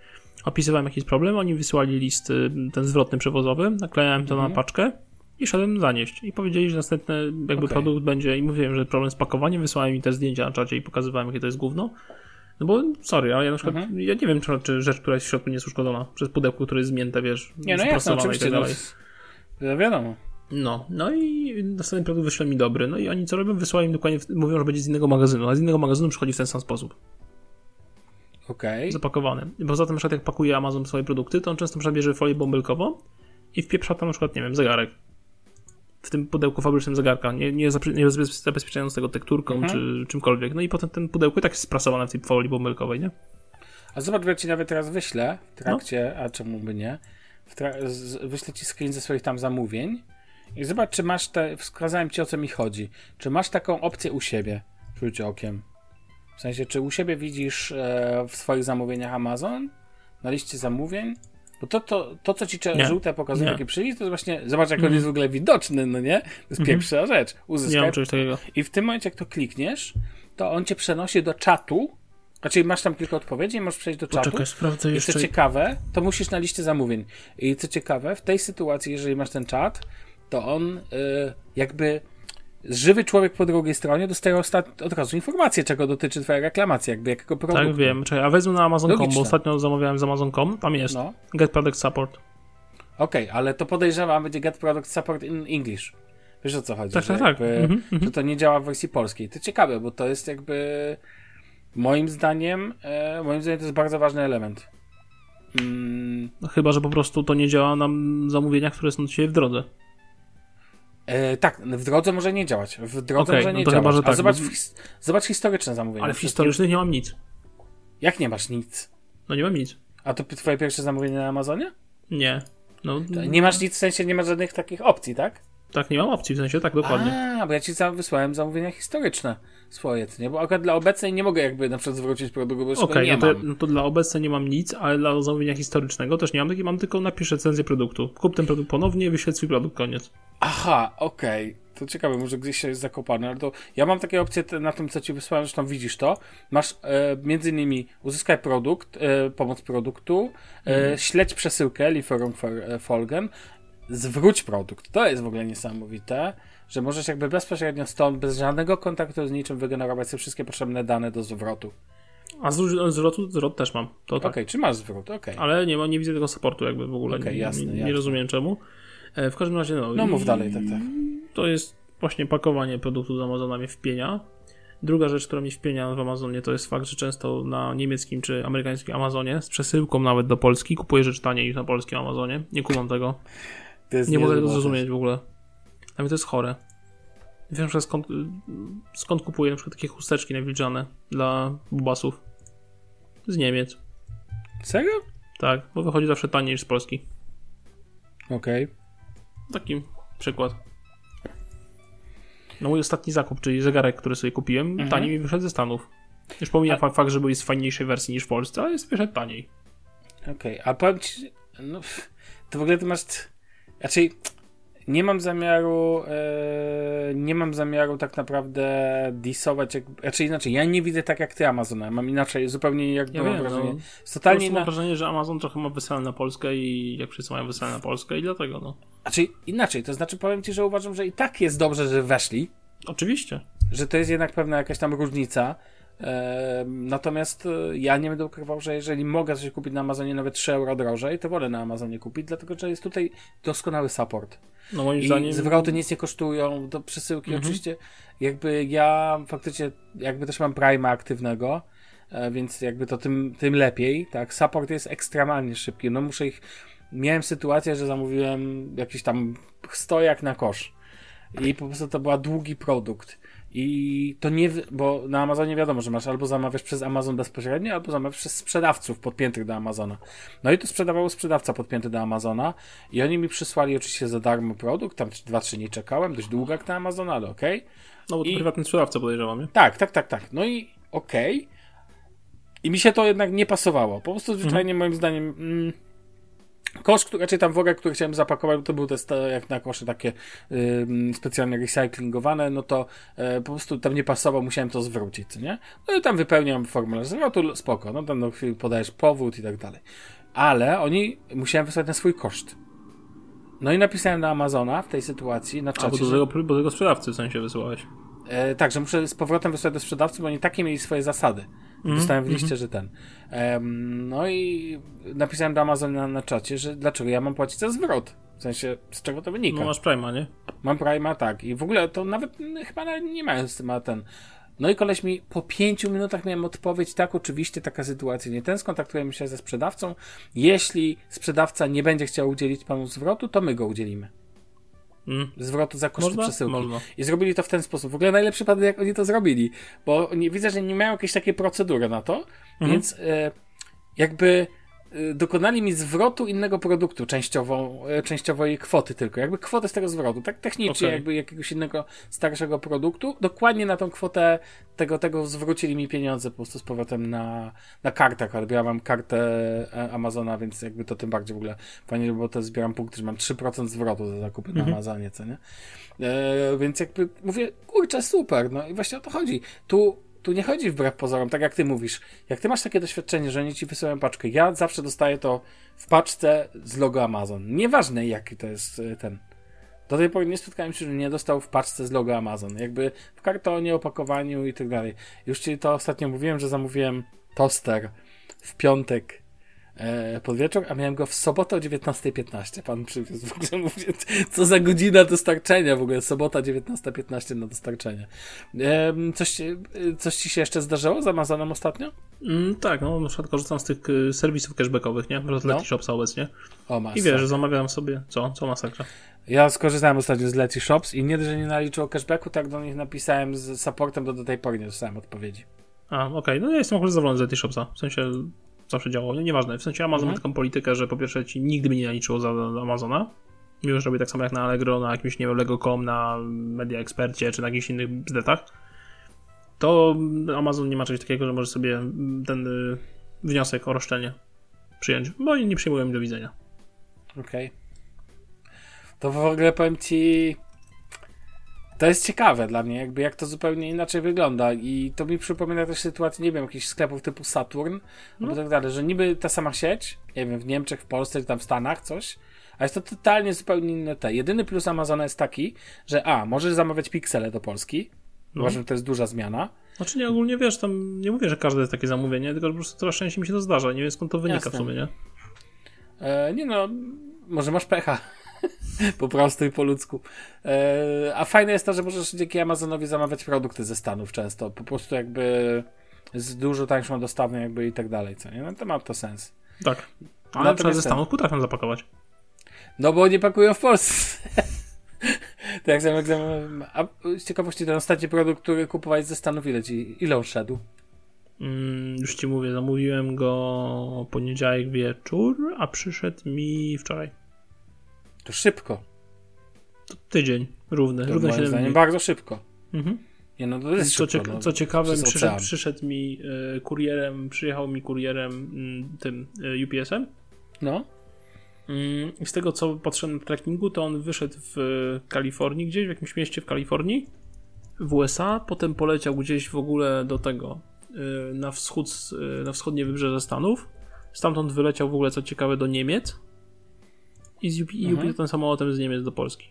Opisywałem jakiś problem, oni wysyłali list, y, ten zwrotny przewozowy, naklejałem to Mhm. na paczkę i szedłem zanieść. I powiedzieli, że następny jakby Okej. produkt będzie, i mówiłem, że problem z pakowaniem, wysłałem mi te zdjęcia na czacie i pokazywałem, jakie to jest gówno. No bo, sorry, ale ja na przykład, Mhm. ja nie wiem, czy, czy rzecz, która jest w środku nie jest uszkodzona przez pudełko, które jest zmięte, wiesz, Nie, no jasne, oczywiście. i tak No, dalej. no, wiadomo. No, no i następny produkt wyśle mi dobry. No i oni co robią? Wysyłają mi dokładnie, mówią, że będzie z innego magazynu, a z innego magazynu przychodzi w ten sam sposób, Okej. zapakowany. Bo zatem na przykład jak pakuje Amazon swoje produkty, to on często bierze folię bąbelkową i wpieprza tam na przykład, nie wiem, zegarek. W tym pudełku fabrycznym zegarka, nie, nie, zabezpieczając tego tekturką Mhm. czy czymkolwiek. No i potem ten pudełko i tak jest sprasowane w tej folii bąbelkowej, nie? A zobacz, ja ci nawet teraz wyślę w trakcie, No. a czemu by nie, wyślę ci screen ze swoich tam zamówień i zobacz, czy masz te, wskazałem ci o co mi chodzi, czy masz taką opcję u siebie, rzuć okiem. W sensie, czy u siebie widzisz e, w swoich zamówieniach Amazon, na liście zamówień, bo to, to, to co ci Nie. żółte pokazuje, Nie. jaki przycisk, to jest właśnie, zobacz jak on Mhm. jest w ogóle widoczny, no nie? To jest Mhm. pierwsza rzecz. Nie Uzyskaj takiego. i w tym momencie, jak to klikniesz, to on cię przenosi do czatu. Znaczy, masz tam kilka odpowiedzi i możesz przejść do czatu. Poczekaj, sprawdzę I jeszcze. co ciekawe, to musisz na liście zamówień. I co ciekawe, w tej sytuacji, jeżeli masz ten czat, to on y, jakby żywy człowiek po drugiej stronie dostaje od razu informację, czego dotyczy twoja reklamacja, jakby jakiego produktu. Tak, wiem. Czekaj, a wezmę na Amazon.com, bo ostatnio zamawiałem z Amazon.com, tam jest. No. Get Product Support. Okej, ale to podejrzewam, będzie Get Product Support in English. Wiesz o co chodzi? Tak, tak, tak. jakby, Mhm, że to nie działa w wersji polskiej. To ciekawe, bo to jest jakby moim zdaniem, e, moim zdaniem to jest bardzo ważny element. Mm, chyba, że po prostu to nie działa na zamówieniach, które są dzisiaj w drodze. E, tak, w drodze może nie działać. W drodze Okej, może nie no działać. chyba, tak, zobacz, bo- his- zobacz historyczne zamówienia. Ale w historycznych nie mam nic. Jak nie masz nic? No nie mam nic. A to twoje pierwsze zamówienie na Amazonie? Nie. No, Nie masz nic, w sensie nie masz żadnych takich opcji, tak? tak, nie mam opcji, w sensie tak, dokładnie. A, bo ja ci wysłałem zamówienia historyczne swoje, nie? Bo akurat dla obecnej nie mogę jakby na przykład zwrócić produktu, bo go nie no, to, mam. no to dla obecnej nie mam nic, ale dla zamówienia historycznego też nie mam, mam tylko napisz recenzję produktu. Kup ten produkt ponownie, wyświetl swój produkt, koniec. Aha, okej. To ciekawe, może gdzieś się jest zakopane, ale to ja mam takie opcje na tym, co ci wysłałem, zresztą widzisz to. Masz e, między innymi uzyskaj produkt, e, pomoc produktu, e, śledź przesyłkę, Lieferung e, Folgen, zwróć produkt. To jest w ogóle niesamowite, że możesz jakby bezpośrednio stąd, bez żadnego kontaktu z niczym wygenerować sobie wszystkie potrzebne dane do zwrotu. A zwrot, zwrotu, zwrot też mam. To tak. Okej, czy masz zwrot? Okej. Ale nie, ma, nie widzę tego supportu jakby w ogóle. Okej, nie, jasne, nie, nie jasne. rozumiem czemu. E, w każdym razie no. No mów dalej, tak, tak. To jest właśnie pakowanie produktu z Amazona mnie wpienia. Druga rzecz, która mnie wpienia w Amazonie, to jest fakt, że często na niemieckim czy amerykańskim Amazonie z przesyłką nawet do Polski kupuję rzecz taniej niż na polskim Amazonie. Nie kumam tego. Nie mogę tego zrozumieć w ogóle. Dla mnie to jest chore. Wiem, że skąd, skąd kupuję na przykład takie chusteczki nawilżane dla bubasów. Z Niemiec. Serio? Tak, bo wychodzi zawsze taniej niż z Polski. Okej. Taki przykład. No mój ostatni zakup, czyli zegarek, który sobie kupiłem, Mhm. taniej mi wyszedł ze Stanów. Już pomijam fa- fakt, że był z fajniejszej wersji niż w Polsce, ale jest wyszedł taniej. Okej, a powiem ci, no, to w ogóle ty masz, raczej nie mam zamiaru, e, nie mam zamiaru tak naprawdę disować, jak, raczej inaczej, ja nie widzę tak jak ty Amazona, mam inaczej, zupełnie jakby Ja wiem, wrażenie, no. Totalnie mam inna, wrażenie, że Amazon trochę ma wysłane na Polskę i jak wszyscy mają wysłane na Polskę i dlatego, no. znaczy inaczej, to znaczy powiem ci, że uważam, że i tak jest dobrze, że weszli, Oczywiście. że to jest jednak pewna jakaś tam różnica, natomiast e, ja nie będę ukrywał, że jeżeli mogę coś kupić na Amazonie nawet 3 euro drożej, to wolę na Amazonie kupić, dlatego że jest tutaj doskonały support. No moim I zdaniem... zwroty nic nie kosztują, do przesyłki Mhm. oczywiście. Jakby ja faktycznie, jakby też mam Prima aktywnego, e, więc jakby to tym, tym lepiej, tak. Support jest ekstremalnie szybki. No muszę ich. Miałem sytuację, że zamówiłem jakiś tam stojak na kosz. I po prostu to był długi produkt. I to nie, bo na Amazonie wiadomo, że masz albo zamawiasz przez Amazon bezpośrednio, albo zamawiasz przez sprzedawców podpiętych do Amazona. No i to sprzedawało sprzedawca podpięty do Amazona i oni mi przysłali oczywiście za darmo produkt, tam 2-3 dni czekałem, dość długo jak na Amazon, ale okej. No bo to i- prywatny sprzedawca podejrzewam, nie? Tak, tak, tak, tak. No i okej. I mi się to jednak nie pasowało. Po prostu zwyczajnie moim zdaniem mm, kosz, który, raczej tam worek, który chciałem zapakować, to był te sta- jak na kosze takie ym, specjalnie recyklingowane, no to e, po prostu tam nie pasował, musiałem to zwrócić, co nie? No i tam wypełniam formularz zwrotu, spoko, no tam do chwili podajesz powód i tak dalej. Ale oni musiałem wysłać na swój koszt. No i napisałem na Amazona w tej sytuacji, na A, bo czacie, do tego, do tego sprzedawcy w sensie wysyłałeś. E, tak, że muszę z powrotem wysłać do sprzedawcy, bo oni takie mieli swoje zasady. Dostałem w liście, że ten. Em, no i napisałem do Amazona na, na czacie, że dlaczego ja mam płacić za zwrot. W sensie, z czego to wynika. No masz Prima, nie? Mam Prima, tak. I w ogóle to nawet mm, chyba nie mają z tym a ten. No i koleś mi po pięciu minutach miałem odpowiedź, tak, oczywiście taka sytuacja nie ten, skontaktujemy się ze sprzedawcą. Jeśli sprzedawca nie będzie chciał udzielić panu zwrotu, to my go udzielimy. Mm. Zwrotu za koszty Można? przesyłki. Można. I zrobili to w ten sposób. W ogóle najlepszy przypadek, jak oni to zrobili, bo nie, widzę, że nie mają jakiejś takiej procedury na to, Mhm. więc e, jakby dokonali mi zwrotu innego produktu, częściową, e, częściowej kwoty tylko, jakby kwotę z tego zwrotu, tak technicznie Okej. jakby jakiegoś innego starszego produktu, dokładnie na tą kwotę tego, tego zwrócili mi pieniądze po prostu z powrotem na, na kartach, ale ja mam kartę e, Amazona, więc jakby to tym bardziej w ogóle fajnie, bo to zbieram punkty, że mam 3% zwrotu za zakupy na Amazonie, co nie? E, więc jakby mówię, kurczę, super, no i właśnie o to chodzi. Tu, tu nie chodzi wbrew pozorom, tak jak ty mówisz. Jak ty masz takie doświadczenie, że oni ci wysyłają paczkę, ja zawsze dostaję to w paczce z logo Amazon. Nieważne jaki to jest e, ten. Do tej pory nie spotkałem się, że nie dostał w paczce z logo Amazon. Jakby w kartonie, opakowaniu i tak dalej. Już ci to ostatnio mówiłem, że zamówiłem toster w piątek e, pod wieczór, a miałem go w sobotę o 19.15. Pan przywiózł. W ogóle <laughs> mówię, co za godzina dostarczenia w ogóle. Sobota 19.15 na dostarczenie. E, coś, ci- e, coś ci się jeszcze zdarzyło z Amazonem ostatnio? Mm, tak, no na przykład korzystam z tych y, serwisów cashbackowych, nie? Z No. Leti Shops obecnie. O, masz. I wiesz, że zamawiam sobie, co? Co masakra? Ja skorzystałem ostatnio z Leti Shops i nie, że nie naliczyło cashbacku, tak do nich napisałem z supportem, to do tej pory nie dostałem odpowiedzi. A, okej, no ja jestem akurat zadowolony z Leti Shopsa. W sensie zawsze działało, nie, nieważne. W sensie Amazon Mhm. ma taką politykę, że po pierwsze ci nigdy by nie naliczyło za, za Amazona. Mimo, że robi tak samo jak na Allegro, na jakimś, nie wiem, Lego.com, na Media Expercie, czy na jakichś innych bzdetach. To Amazon nie ma czegoś takiego, że może sobie ten y, wniosek o roszczenie przyjąć, bo oni nie przyjmują mi do widzenia. Okej. To w ogóle powiem ci. To jest ciekawe dla mnie, jakby jak to zupełnie inaczej wygląda. I to mi przypomina też sytuację, nie wiem, jakichś sklepów typu Saturn, albo tak dalej, że niby ta sama sieć, nie wiem, w Niemczech, w Polsce, czy tam w Stanach, coś, a jest to totalnie zupełnie inne te. Jedyny plus Amazona jest taki, że a, możesz zamawiać piksele do Polski. No. Uważam, że to jest duża zmiana. Znaczy nie, ogólnie wiesz, tam nie mówię, że każde jest takie zamówienie, tylko po prostu coraz częściej mi się to zdarza. Nie wiem skąd to wynika Jasne. w sumie, nie? E, nie no, może masz pecha. <laughs> po prostu i po ludzku. E, a fajne jest to, że możesz dzięki Amazonowi zamawiać produkty ze Stanów często. Po prostu jakby z dużo tańszą dostawą jakby i tak dalej, co nie? No to ma to sens. Tak. Ale Natomiast na przykład ze Stanów potrafią zapakować. No bo nie pakują w Polsce. <laughs> tak zam- A z ciekawości ten ostatni produkt, który kupowałeś ze Stanów, ile ci, ile on szedł? Mm, już ci mówię, zamówiłem go poniedziałek wieczór, a przyszedł mi wczoraj. To szybko. To tydzień, równy, To równe moim 7 zdaniem dni. bardzo szybko. Mhm. Nie no, to jest Co, szybko. cieka- no. co ciekawe, przyszedł, przyszedł mi e, kurierem, przyjechał mi kurierem mm, tym e, UPS-em. No. Mm, I z tego co patrzyłem na trackingu, to on wyszedł w Kalifornii, gdzieś w jakimś mieście w Kalifornii, w USA, potem poleciał gdzieś w ogóle do tego, e, na wschód, na wschodnie wybrzeże Stanów. Stamtąd wyleciał w ogóle, co ciekawe, do Niemiec. I z UP, Mhm. Ten samolotem z Niemiec do Polski.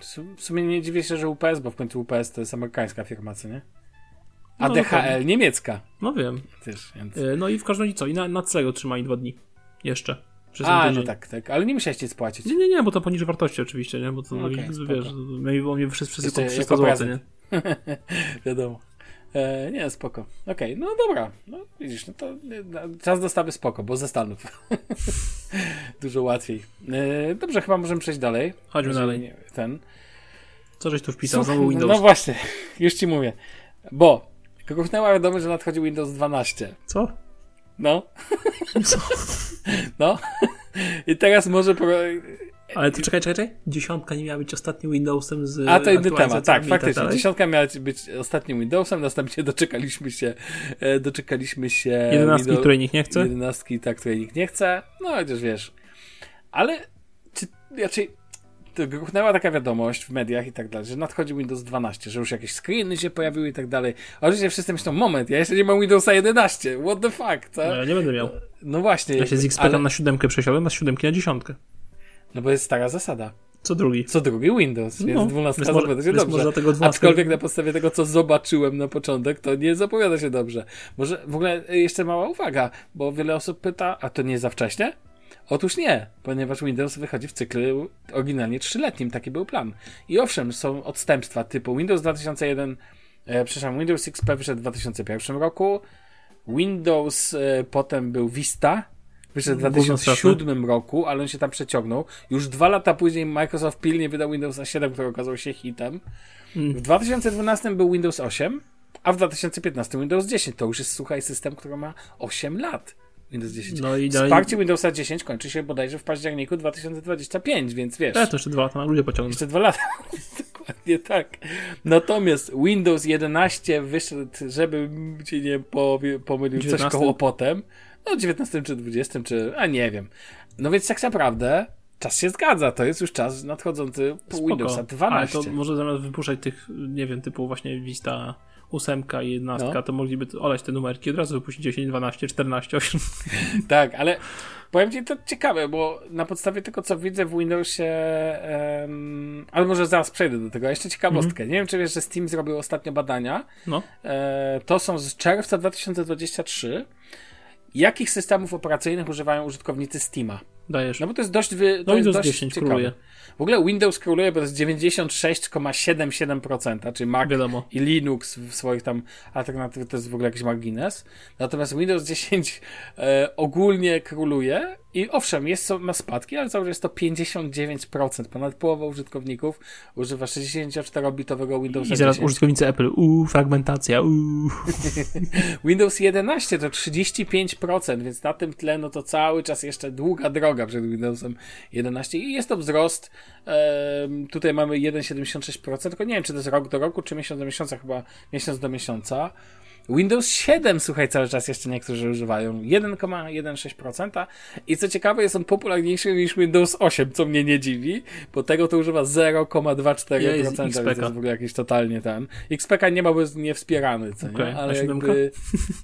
W su- W sumie nie dziwię się, że UPS, bo w końcu UPS to jest amerykańska firma, co nie? A No, DHL dokładnie. niemiecka. No wiem. Też, więc... E, No i w każdym razie co? I na, na Clego trzymali dwa dni. Jeszcze. Przez A, no tak, tak. Ale nie musiałeś nic płacić. Nie, nie, nie, bo to poniżej wartości oczywiście, nie? Bo to, Okej, wiesz, spoko. wiesz, mnie Jeszcze wszystko jako 300 zł, nie? <laughs> Wiadomo. E, nie, spoko. Okej, no dobra. No widzisz, no to czas dostawy spoko, bo ze Stanów. <laughs> <laughs> Dużo łatwiej. E, dobrze, chyba możemy przejść dalej. Chodźmy Jeżeli dalej. nie- Ten. Co żeś tu wpisał? Słuchaj, Znowu Windows. No właśnie, <laughs> już ci mówię. Bo gruchnęła wiadomość, że nadchodzi Windows 12. Co? No. <laughs> No. I teraz może. Ale to czekaj, czekaj, czekaj. Dziesiątka nie miała być ostatnim Windowsem z A to inny temat, tak, i faktycznie. Dziesiątka miała być ostatnim Windowsem, następnie <laughs> doczekaliśmy się. E, doczekaliśmy się. Jedenastki, Windows- której nikt nie chce? Jedenastki, tak, której nikt nie chce. No chociaż wiesz. Ale czy raczej to gruchnęła taka wiadomość w mediach i tak dalej, że nadchodzi Windows 12, że już jakieś screeny się pojawiły i tak dalej. A oczywiście wszyscy myślą, moment, ja jeszcze nie mam Windowsa 11, what the fuck, co? No, ja nie będę miał. No właśnie. Ja się z XP ale- na siódemkę przesiadłem, a z siódemki na dziesiątkę. No bo jest stara zasada. Co drugi. Co drugi Windows, więc No, 12 więc może- zapowiada się dobrze. może dlatego 12 Aczkolwiek na podstawie tego, co zobaczyłem na początek, to nie zapowiada się dobrze. Może w ogóle y, jeszcze mała uwaga, bo wiele osób pyta, a to nie za wcześnie? Otóż nie, ponieważ Windows wychodzi w cyklu oryginalnie trzyletnim, taki był plan. I owszem, są odstępstwa typu Windows 2001, e, przepraszam, Windows XP wyszedł w 2001 roku, Windows e, potem był Vista, wyszedł w Gówno 2007 roku, ale on się tam przeciągnął. Już dwa lata później Microsoft pilnie wydał Windowsa 7, który okazał się hitem. W 2012 był Windows 8, a w 2015 Windows 10. To już jest, słuchaj, system, który ma 8 lat. Windows 10. No i dalej... Wsparcie Windowsa 10 kończy się bodajże w październiku 2025, więc wiesz. E, to jeszcze dwa lata na ludzie pociągnę. Jeszcze dwa lata. <laughs> Dokładnie tak. Natomiast Windows 11 wyszedł, żeby ci nie pomylił coś 19? koło potem. No 19 czy 20, czy... a nie wiem. No więc tak naprawdę czas się zgadza. To jest już czas nadchodzący po Spoko. Windowsa 12. Ale to może zamiast wypuszczać tych, nie wiem, typu właśnie Vista ósemka i jedenastka, no. to mogliby olać te numerki, od razu wypuścić 10, 12, 14, 8. tak, ale powiem ci to ciekawe, bo na podstawie tego, co widzę w Windowsie, um, ale może zaraz przejdę do tego, jeszcze ciekawostkę. Mm -hmm. Nie wiem, czy wiesz, że Steam zrobił ostatnio badania. No. E, to są z czerwca 2023. Jakich systemów operacyjnych używają użytkownicy Steama? Dajesz. No bo to jest dość, wy, to no jest dość 10 ciekawe. Króluje. W ogóle Windows króluje, bo to jest 96,77%, czyli Mac Wiadomo. i Linux w swoich tam alternatywach to jest w ogóle jakiś margines. Natomiast Windows 10 e, ogólnie króluje i owszem, jest, ma spadki, ale cały czas jest to 59%. Ponad połowa użytkowników używa 64-bitowego Windowsa I zaraz 10. użytkownicy Apple, uuu, fragmentacja, uuu. <laughs> Windows 11 to 35%, więc na tym tle no to cały czas jeszcze długa droga przed Windowsem 11 i jest to wzrost. E, tutaj mamy 1,76%, tylko nie wiem, czy to jest rok do roku, czy miesiąc do miesiąca, chyba miesiąc do miesiąca. Windows 7, słuchaj, cały czas jeszcze niektórzy używają 1,16% i co ciekawe jest on popularniejszy niż Windows 8, co mnie nie dziwi, bo tego to używa 0,24%, więc to jest w ogóle jakiś totalnie ten. XPK nie ma, bo jest niewspierany, co okay. nie? Ale jakby...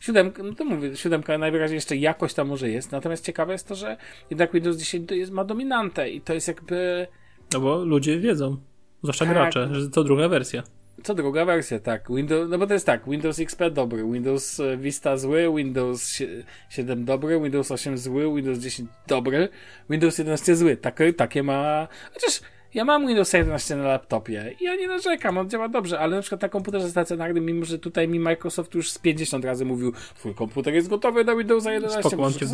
Siódemka, no to mówię, siódemka najwyraźniej jeszcze jakoś tam może jest, natomiast ciekawe jest to, że jednak Windows 10 to jest, ma dominantę i to jest jakby... No bo ludzie wiedzą, zwłaszcza tak. gracze, że to druga wersja. Co druga wersja, tak. Windows, no bo to jest tak, Windows XP dobry, Windows e, Vista zły, Windows 7 dobry, Windows 8 zły, Windows 10 dobry, Windows 11 zły. Takie, takie ma... Chociaż ja mam Windows 11 na laptopie i ja nie narzekam, on działa dobrze, ale na przykład na komputerze stacjonarnym, mimo że tutaj mi Microsoft już z 50 razy mówił, twój komputer jest gotowy do Windowsa 11, Spoko, cię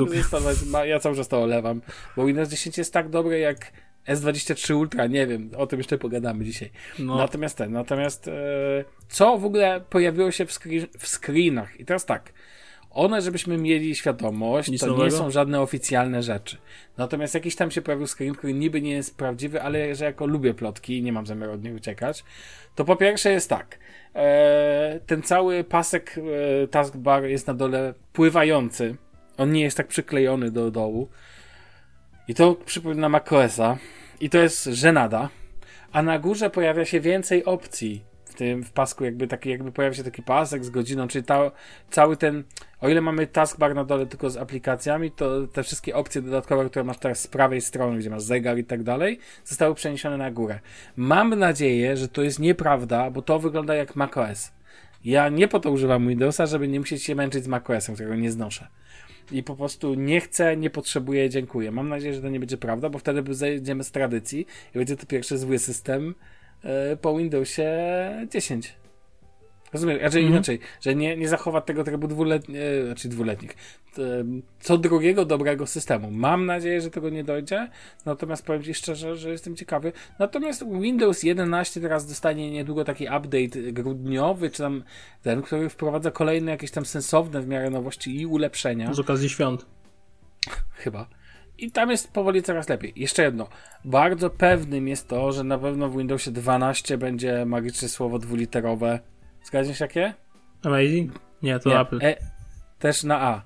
ja cały czas to olewam, bo Windows 10 jest tak dobry jak S23 Ultra, nie wiem, o tym jeszcze pogadamy dzisiaj. No. Natomiast ten, natomiast e, co w ogóle pojawiło się w, screen, w screenach? I teraz tak, one, żebyśmy mieli świadomość, Nic to nowego? nie są żadne oficjalne rzeczy. Natomiast jakiś tam się pojawił screen, który niby nie jest prawdziwy, ale że jako lubię plotki i nie mam zamiaru od nich uciekać, to po pierwsze jest tak, e, ten cały pasek e, taskbar jest na dole pływający, on nie jest tak przyklejony do dołu, i to przypomina macOSa. I to jest żenada. A na górze pojawia się więcej opcji. W tym w pasku jakby taki, jakby pojawia się taki pasek z godziną, czyli ta, cały ten, o ile mamy taskbar na dole tylko z aplikacjami, to te wszystkie opcje dodatkowe, które masz teraz z prawej strony, gdzie masz zegar i tak dalej, zostały przeniesione na górę. Mam nadzieję, że to jest nieprawda, bo to wygląda jak macOS. Ja nie po to używam Windowsa, żeby nie musieć się męczyć z macOSem, którego nie znoszę i po prostu nie chcę, nie potrzebuję, dziękuję. Mam nadzieję, że to nie będzie prawda, bo wtedy zejdziemy z tradycji i będzie to pierwszy zły system e, po Windowsie 10. Rozumiem, raczej mm -hmm. inaczej, że nie, nie zachowa tego trybu dwuletnich, znaczy dwuletnich, co drugiego dobrego systemu. Mam nadzieję, że tego nie dojdzie, natomiast powiem Ci szczerze, że jestem ciekawy. Natomiast Windows 11 teraz dostanie niedługo taki update grudniowy, czy tam ten, który wprowadza kolejne jakieś tam sensowne w miarę nowości i ulepszenia. Z okazji świąt. Chyba. I tam jest powoli coraz lepiej. Jeszcze jedno. Bardzo pewnym jest to, że na pewno w Windowsie 12 będzie magiczne słowo dwuliterowe Zgadniesz jakie? Amazing? Nie, to Nie. Apple. E, też na A.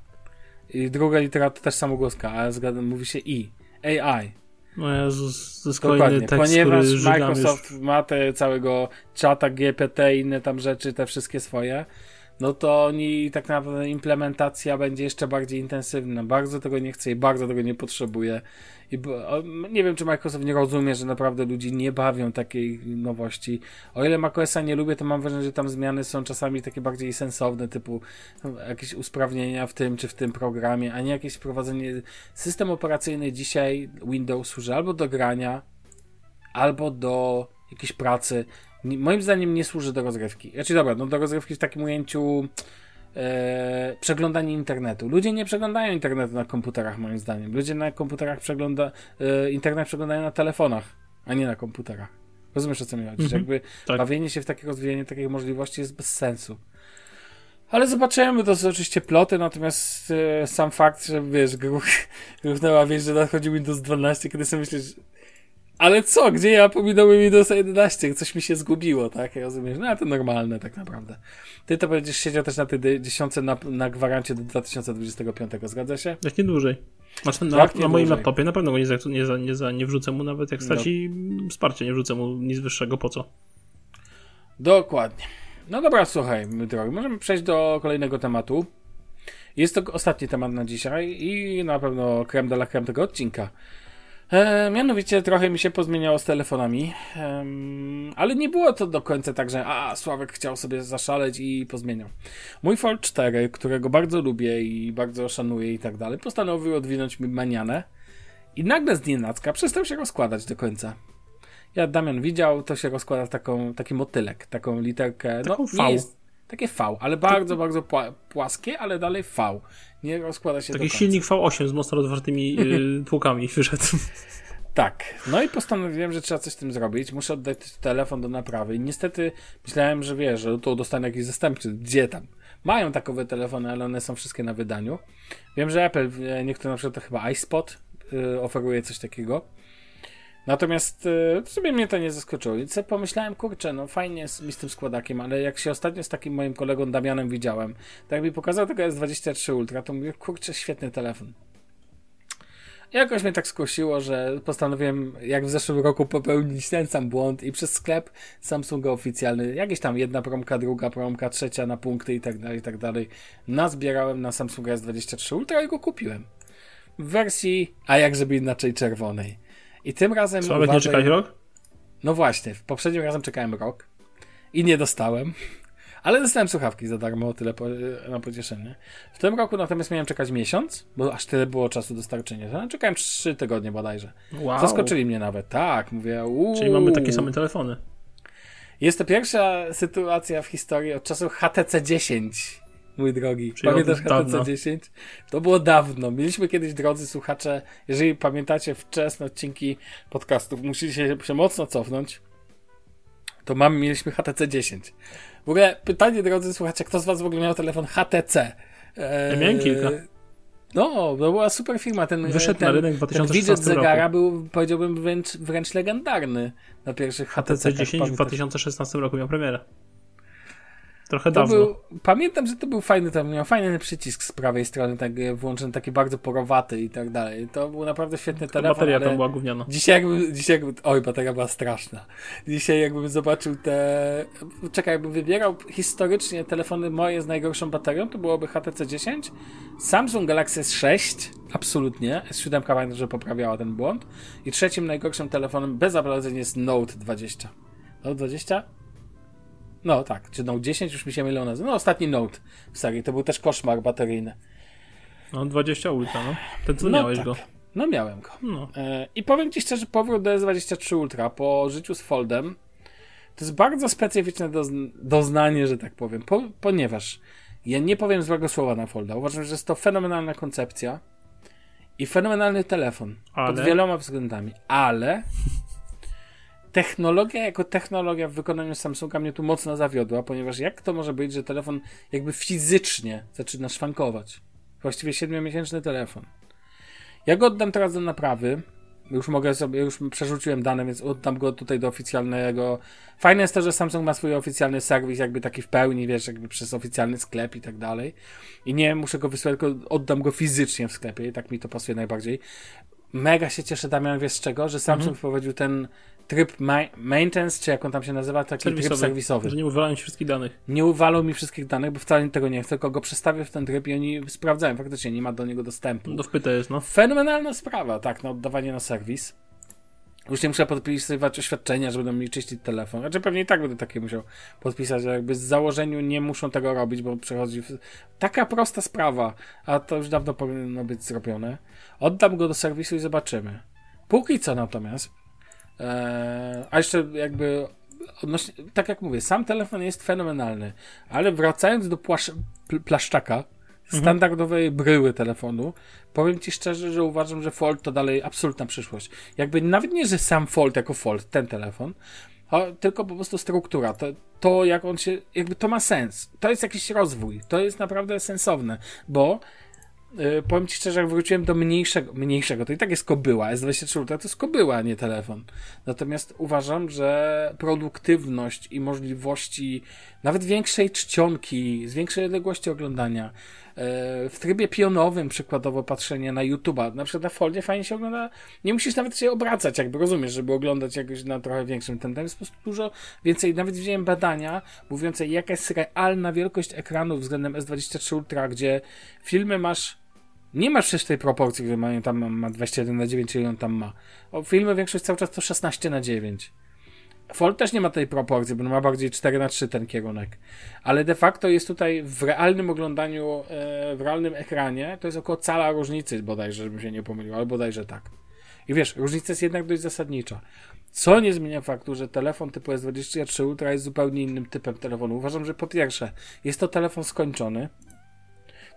I druga litera to też samogłoska, ale zgadzam, mówi się I. AI. No Jezus, to jest kolejny tekst, Ponieważ Microsoft już... ma te całego czata GPT i inne tam rzeczy, te wszystkie swoje, no to oni tak naprawdę implementacja będzie jeszcze bardziej intensywna. Bardzo tego nie chce i bardzo tego nie potrzebuje. I nie wiem, czy Microsoft nie rozumie, że naprawdę ludzi nie bawią takiej nowości. O ile macOSa nie lubię, to mam wrażenie, że tam zmiany są czasami takie bardziej sensowne, typu jakieś usprawnienia w tym czy w tym programie, a nie jakieś wprowadzenie. System operacyjny dzisiaj Windows służy albo do grania, albo do jakiejś pracy moim zdaniem nie służy do rozrywki. Znaczy dobra, no do rozrywki w takim ujęciu e, przeglądanie internetu. Ludzie nie przeglądają internetu na komputerach moim zdaniem. Ludzie na komputerach przegląda, e, internet przeglądają na telefonach, a nie na komputerach. Rozumiesz o co mi chodzi? Mhm, Jakby tak. bawienie się w takie rozwijanie takich możliwości jest bez sensu. Ale zobaczymy, to są oczywiście ploty, natomiast e, sam fakt, że wiesz, gruch, gruchnęła <laughs> wiesz, że nadchodzi Windows 12, kiedy sobie myślisz, ale co, gdzie ja pominąłem Windows 11? Coś mi się zgubiło, tak? Ja rozumiem, no ale to normalne tak naprawdę. Ty to będziesz siedział też na tej dziesiątce na, na gwarancie do 2025, zgadza się? Jak nie dłużej. Znaczy na, na moim laptopie na pewno go nie, za, nie, za, nie, za, nie wrzucę mu nawet jak straci no. wsparcie, nie wrzucę mu nic wyższego, po co? Dokładnie. No dobra, słuchaj, mój drogi, możemy przejść do kolejnego tematu. Jest to ostatni temat na dzisiaj i na pewno krem de la creme tego odcinka. E, mianowicie trochę mi się pozmieniało z telefonami, e, ale nie było to do końca tak, że a, Sławek chciał sobie zaszaleć i pozmieniał. Mój Fold 4, którego bardzo lubię i bardzo szanuję i tak dalej, postanowił odwinąć mi manianę i nagle z nienacka przestał się rozkładać do końca. Ja Damian widział, to się rozkłada w taką, taki motylek, taką literkę. Taką no, V. Jest, takie V, ale bardzo, bardzo pła płaskie, ale dalej V. Nie rozkłada się Taki silnik V8 z mocno rozwartymi yy, <laughs> tłukami wyszedł. Tak. No i postanowiłem, że trzeba coś z tym zrobić. Muszę oddać telefon do naprawy. I niestety myślałem, że wiesz, że tu dostanę jakiś zastępczy. Gdzie tam? Mają takowe telefony, ale one są wszystkie na wydaniu. Wiem, że Apple, e, niektóre na przykład to chyba iSpot yy, oferuje coś takiego. Natomiast yy, sobie mnie to nie zaskoczyło. Pomyślałem, kurczę, no fajnie mi z tym składakiem, ale jak się ostatnio z takim moim kolegą Damianem widziałem, tak mi pokazał tego S23 Ultra, to mówię, kurczę, świetny telefon. Jakoś mnie tak skusiło, że postanowiłem, jak w zeszłym roku, popełnić ten sam błąd i przez sklep Samsunga oficjalny, jakieś tam jedna promka, druga promka, trzecia na punkty i tak dalej, i tak dalej, nazbierałem na Samsunga S23 Ultra i go kupiłem. W wersji, a jak żeby inaczej, czerwonej. I tym razem. Sławek, nie czekałeś rok? No właśnie, w poprzednim razem czekałem rok i nie dostałem. <laughs> Ale dostałem słuchawki za darmo, tyle po, na pocieszenie. W tym roku natomiast miałem czekać miesiąc, bo aż tyle było czasu dostarczenia. No, czekałem trzy tygodnie bodajże. Wow. Zaskoczyli mnie nawet. Tak, mówię. Uuu. Czyli mamy takie same telefony. Jest to pierwsza sytuacja w historii od czasu HTC 10. Mój drogi, Czyli pamiętasz HTC dawna. 10? To było dawno. Mieliśmy kiedyś, drodzy słuchacze, jeżeli pamiętacie wczesne odcinki podcastów, musicie się mocno cofnąć, to mamy, mieliśmy HTC 10. W ogóle pytanie, drodzy słuchacze, kto z was w ogóle miał telefon HTC? Eee, Ja miałem kilka. No, to była super firma. Ten, Wyszedł ten, na rynek w ten 2016 widget zegara roku. był, powiedziałbym, wręcz, wręcz legendarny na pierwszych HTC. HTC 10 w 2016 roku miał premierę. Trochę To dawno. był, pamiętam, że to był fajny, tam miał fajny przycisk z prawej strony, tak e, włączony, taki bardzo porowaty i tak dalej. To był naprawdę świetny telefon, Bateria tam była gówniana. dzisiaj jakbym, dzisiaj jakbym, oj, bateria była straszna. Dzisiaj jakbym zobaczył te, czekaj, jakbym wybierał historycznie telefony moje z najgorszą baterią, to byłoby HTC 10, Samsung Galaxy S6, absolutnie, S7 pamiętam, że poprawiała ten błąd i trzecim najgorszym telefonem bez zabladzeń jest Note 20. Note 20? No tak, czy Note 10 już mi się mylą nazwy. No ostatni Note w serii, to był też koszmar bateryjny. No 20 Ultra, no. Ten co No miałeś tak. go. No miałem go. No. E, I powiem Ci szczerze, powrót do S23 Ultra po życiu z Foldem to jest bardzo specyficzne dozn- doznanie, że tak powiem, po, ponieważ ja nie powiem złego słowa na Folda. Uważam, że jest to fenomenalna koncepcja i fenomenalny telefon pod Ale? wieloma względami, ale technologia jako technologia w wykonaniu Samsunga mnie tu mocno zawiodła, ponieważ jak to może być, że telefon jakby fizycznie zaczyna szwankować? Właściwie 7-miesięczny telefon. Ja go oddam teraz do naprawy. Już mogę sobie, już przerzuciłem dane, więc oddam go tutaj do oficjalnego. Fajne jest to, że Samsung ma swój oficjalny serwis, jakby taki w pełni, wiesz, jakby przez oficjalny sklep i tak dalej. I nie muszę go wysłać, tylko oddam go fizycznie w sklepie i tak mi to pasuje najbardziej. Mega się cieszę, Damian, wiesz z czego? Że Samsung wprowadził ten tryb ma- maintenance, czy jak on tam się nazywa, taki tryb Serwisowy, serwisowy Że nie uwalają ci wszystkich danych. nie uwalą mi wszystkich danych, bo wcale tego nie chcę, tylko go przestawię w ten tryb i oni sprawdzają, faktycznie nie ma do niego dostępu. Do wpyta jest, no. Fenomenalna sprawa, tak, na oddawanie na serwis. Już nie muszę podpisywać oświadczenia, że będą mi czyścić telefon. Znaczy pewnie i tak będę takie musiał podpisać, że jakby z założeniu nie muszą tego robić, bo przychodzi... W... Taka prosta sprawa, a to już dawno powinno być zrobione. Oddam go do serwisu i zobaczymy. Póki co natomiast, e, a jeszcze jakby odnośnie, tak jak mówię, sam telefon jest fenomenalny, ale wracając do płasz, pl, plaszczaka, standardowej bryły telefonu, powiem Ci szczerze, że uważam, że Fold to dalej absolutna przyszłość. Jakby nawet nie, że sam Fold jako Fold, ten telefon, tylko po prostu struktura, to, to jak on się, jakby to ma sens. To jest jakiś rozwój, to jest naprawdę sensowne, bo powiem ci szczerze, jak wróciłem do mniejszego, mniejszego, to i tak jest kobyła. S23 Ultra to jest kobyła, a nie telefon. Natomiast uważam, że produktywność i możliwości nawet większej czcionki, z większej odległości oglądania. E, w trybie pionowym przykładowo patrzenie na YouTube'a, na przykład na Foldzie fajnie się ogląda, nie musisz nawet się obracać, jakby rozumiesz, żeby oglądać jakoś na trochę większym ten, tam jest po prostu dużo więcej, nawet widziałem badania mówiące jaka jest realna wielkość ekranu względem S23 Ultra, gdzie filmy masz nie masz przecież tej proporcji, gdzie mają tam ma 21 na 9, czyli on tam ma. O, filmy większość cały czas to 16 na 9. Fold też nie ma tej proporcji, bo ma bardziej 4 na 3 ten kierunek. Ale de facto jest tutaj w realnym oglądaniu, e, w realnym ekranie, to jest około cala różnicy bodajże, żebym się nie pomylił, ale bodajże tak. I wiesz, różnica jest jednak dość zasadnicza. Co nie zmienia faktu, że telefon typu S23 Ultra jest zupełnie innym typem telefonu. Uważam, że po pierwsze, jest to telefon skończony.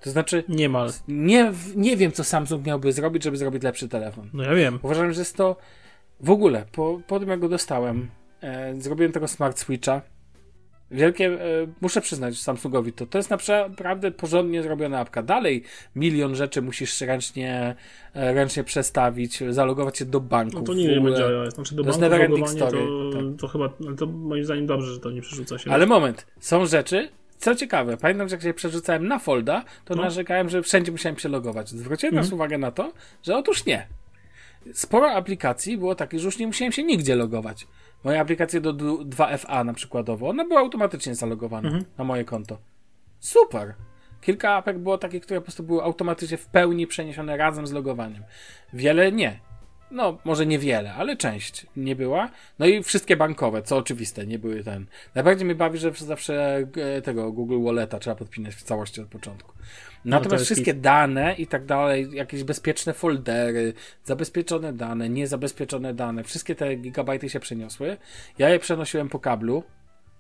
To znaczy, Niemal. nie, nie wiem, co Samsung miałby zrobić, żeby zrobić lepszy telefon. No ja wiem. Uważam, że jest to w ogóle, po, po tym jak go dostałem, e, zrobiłem tego Smart Switcha. Wielkie, e, muszę przyznać Samsungowi to, to jest naprawdę porządnie zrobiona apka. Dalej milion rzeczy musisz ręcznie, e, ręcznie przestawić, zalogować się do banku. No to nie wiem, będzie iOS. Znaczy do To jest banku logowanie story, to, tak. to chyba, to moim zdaniem dobrze, że to nie przerzuca się. Ale moment, są rzeczy, co ciekawe, pamiętam, że jak się przerzucałem na folda, to No. narzekałem, że wszędzie musiałem się logować. Zwróciłem Mhm. nas uwagę na to, że otóż nie. Sporo aplikacji było takich, że już nie musiałem się nigdzie logować. Moja aplikacja do d- 2FA na przykładowo, ona była automatycznie zalogowana Mhm. na moje konto. Super! Kilka apek było takich, które po prostu były automatycznie w pełni przeniesione razem z logowaniem. Wiele nie. No, może niewiele, ale część nie była. No i wszystkie bankowe, co oczywiste, nie były ten. Najbardziej mnie bawi, że zawsze e, tego Google Walleta trzeba podpinać w całości od początku. Natomiast No wszystkie dane i tak dalej, jakieś bezpieczne foldery, zabezpieczone dane, niezabezpieczone dane, wszystkie te gigabajty się przeniosły. Ja je przenosiłem po kablu.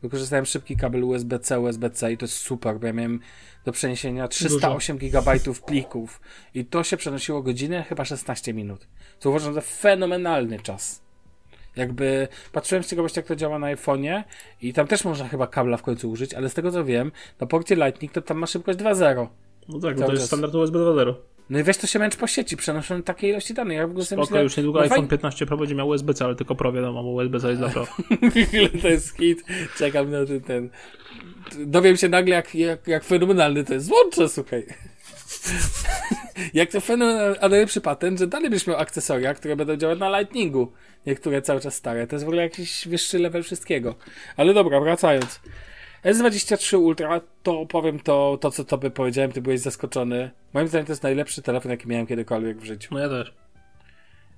Wykorzystałem szybki kabel USB-C, USB-C i to jest super, bo ja miałem do przeniesienia 308 gigabajtów plików i to się przenosiło godzinę, chyba 16 minut. Co uważam za fenomenalny czas. Jakby patrzyłem z ciekawości, jak to działa na iPhone'ie i tam też można chyba kabla w końcu użyć, ale z tego co wiem, na porcie Lightning to tam ma szybkość 2.0. No tak, bo Cały to jest standard USB 2.0. No i weź to się męcz po sieci, przenoszą takiej ilości danych. Ja w ogóle Spoko, myślę, już niedługo no iPhone fajnie- 15 Pro będzie miał USB-C, ale tylko Pro wiadomo, bo USB-C jest dla Pro. <laughs> To jest hit. Czekam na ten, ten. Dowiem się nagle, jak, jak, jak fenomenalny to jest. Złączę, słuchaj. <laughs> jak to fenomenalny, a najlepszy patent, że dalej byś miał akcesoria, które będą działać na Lightningu. Niektóre cały czas stare. To jest w ogóle jakiś wyższy level wszystkiego. Ale dobra, wracając. S23 Ultra, to powiem to, to co tobie powiedziałem, ty byłeś zaskoczony. Moim zdaniem to jest najlepszy telefon, jaki miałem kiedykolwiek w życiu. No ja też.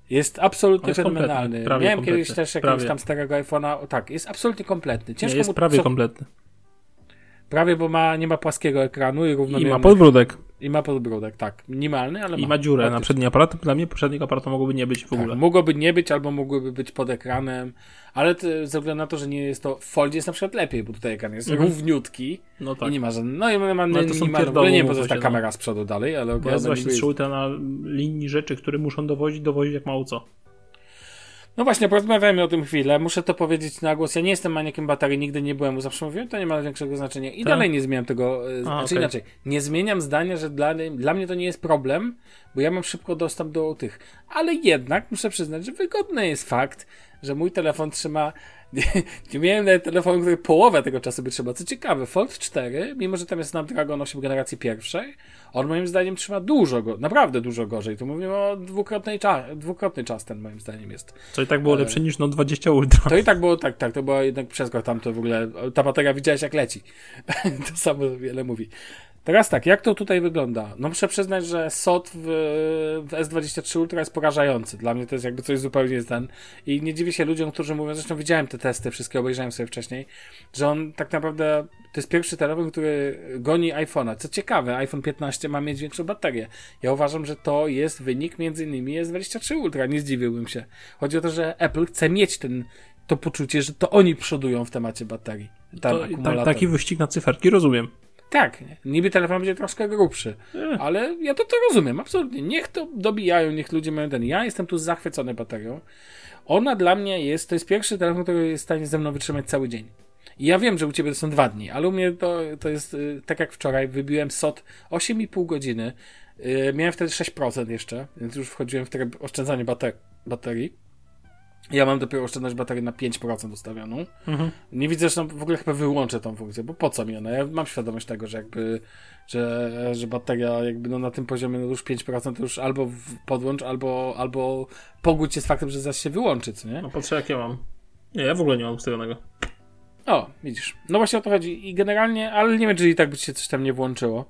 Jest absolutnie jest fenomenalny. Miałem kompletny, kiedyś też jakiegoś prawie. tam starego iPhone'a. Tak, jest absolutnie kompletny. Ciężko Nie, jest mu prawie co- kompletny. Prawie, bo ma, nie ma płaskiego ekranu i I równomiernych. ma podbródek. I ma podbródek, tak. Minimalny, ale I ma. ma dziurę na Praktycznie. przedni aparat. Dla mnie poprzedniego aparatu mogłoby nie być w ogóle. Tak, mogłoby nie być, albo mogłyby być pod ekranem, ale to, ze względu na to, że nie jest to w Foldzie jest na przykład lepiej, bo tutaj ekran jest Mhm. równiutki No tak. i nie ma żadnego, no i ma No, to są minimalny, w ogóle nie wiem, po co mówmy jest ta no. kamera z przodu dalej, ale ona właśnie jest. na linii rzeczy, które muszą dowozić, dowozić jak mało co. No właśnie, porozmawiajmy o tym chwilę. Muszę to powiedzieć na głos. Ja nie jestem maniakiem baterii, nigdy nie byłem, zawsze mówiłem, to nie ma większego znaczenia. I Tak? dalej nie zmieniam tego. e, Znaczy okej. inaczej, nie zmieniam zdania, że dla, dla mnie to nie jest problem, bo ja mam szybko dostęp do tych. Ale jednak muszę przyznać, że wygodny jest fakt, że mój telefon trzyma. Nie, <laughs> nie miałem nawet telefonu, który połowę tego czasu by trzymał. Co ciekawe, Fold 4, mimo że tam jest Snapdragon 8 generacji pierwszej, on moim zdaniem trzyma dużo, go, naprawdę dużo gorzej. Tu mówimy o dwukrotnej cza, dwukrotny czas ten moim zdaniem jest. Co i tak było Ale- lepsze niż no 20 Ultra. To i tak było, tak, tak, to było jednak przeskok tam to w ogóle, ta bateria widziałeś jak leci. <laughs> to samo wiele mówi. Teraz tak, jak to tutaj wygląda? No muszę przyznać, że SOT w, w S23 Ultra jest porażający. Dla mnie to jest jakby coś zupełnie ten. I nie dziwię się ludziom, którzy mówią, zresztą widziałem te testy, wszystkie obejrzałem sobie wcześniej, że on tak naprawdę to jest pierwszy telefon, który goni iPhone'a. Co ciekawe, iPhone 15 ma mieć większą baterię. Ja uważam, że to jest wynik między innymi S23 Ultra, nie zdziwiłbym się. Chodzi o to, że Apple chce mieć ten, to poczucie, że to oni przodują w temacie baterii. To, akumulator. taki wyścig na cyferki, rozumiem. Tak, niby telefon będzie troszkę grubszy, Nie. ale ja to, to rozumiem, absolutnie. Niech to dobijają, niech ludzie mają ten. Ja jestem tu zachwycony baterią. Ona dla mnie jest, to jest pierwszy telefon, który jest w stanie ze mną wytrzymać cały dzień. I ja wiem, że u ciebie to są dwa dni, ale u mnie to, to jest y, tak jak wczoraj, wybiłem SOT 8,5 godziny. Y, miałem wtedy 6% jeszcze, więc już wchodziłem w tryb oszczędzania bater- baterii. Ja mam dopiero oszczędność baterii na 5% ustawioną. Mhm. Nie widzę, że w ogóle chyba wyłączę tą funkcję, bo po co mi ona? Ja mam świadomość tego, że jakby, że, że bateria jakby no na tym poziomie no już 5% to już albo podłącz, albo, albo pogódź się z faktem, że zaś się wyłączy, co nie? No patrzę jak ja mam. Nie, ja w ogóle nie mam ustawionego. O, widzisz. No właśnie o to chodzi. I generalnie, ale nie wiem, czy i tak by się coś tam nie włączyło.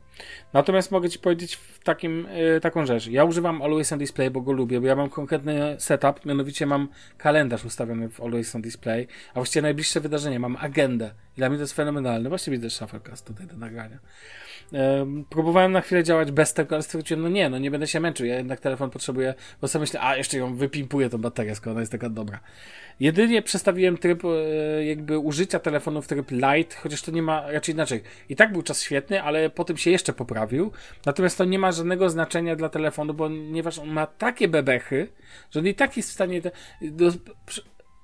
Natomiast mogę ci powiedzieć w takim, y, taką rzecz. Ja używam Always on Display, bo go lubię, bo ja mam konkretny setup, mianowicie mam kalendarz ustawiony w Always on Display, a właściwie najbliższe wydarzenie, mam agendę. I dla mnie to jest fenomenalne. Właśnie widzę Shufflecast tutaj do nagrania. Próbowałem na chwilę działać bez tego, ale stwierdziłem, no nie, no nie będę się męczył, ja jednak telefon potrzebuję, bo sobie myślę, a jeszcze ją wypimpuję tą baterię, skoro ona jest taka dobra. Jedynie przestawiłem tryb e, jakby użycia telefonu w tryb light, chociaż to nie ma, raczej inaczej. I tak był czas świetny, ale potem się jeszcze poprawił. Natomiast to nie ma żadnego znaczenia dla telefonu, ponieważ on ma takie bebechy, że on i tak jest w stanie... Te, do,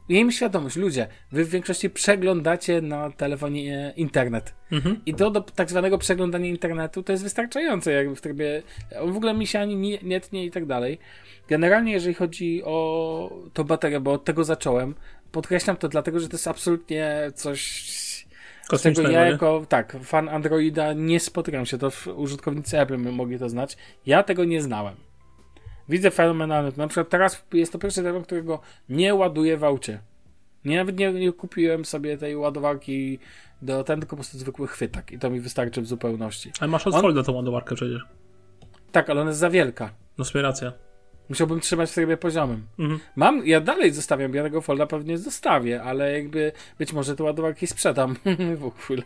Miejmy świadomość, ludzie, wy w większości przeglądacie na telefonie e, internet. I to do tak zwanego przeglądania internetu to jest wystarczające, jakby w trybie. W ogóle mi się ani nie, nie tnie i tak dalej. Generalnie, jeżeli chodzi o tą baterię, bo od tego zacząłem, podkreślam to dlatego, że to jest absolutnie coś. Kosmicznego, ja nie? jako tak, fan Androida nie spotykam się, to użytkownicy Apple mogli to znać. Ja tego nie znałem. Widzę fenomenalny. Na przykład teraz jest to pierwszy telefon, którego nie ładuję w aucie. Nie, nawet nie, nie kupiłem sobie tej ładowarki do ten, tylko po prostu zwykły chwytak i to mi wystarczy w zupełności. Ale masz od On- folda tą ładowarkę przecież. Tak, ale ona jest za wielka. No sobie racja. Musiałbym trzymać w trybie poziomym. Mhm. Mam, ja dalej zostawiam, ja tego folda pewnie zostawię, ale jakby być może te ładowarki sprzedam <laughs> w ogóle.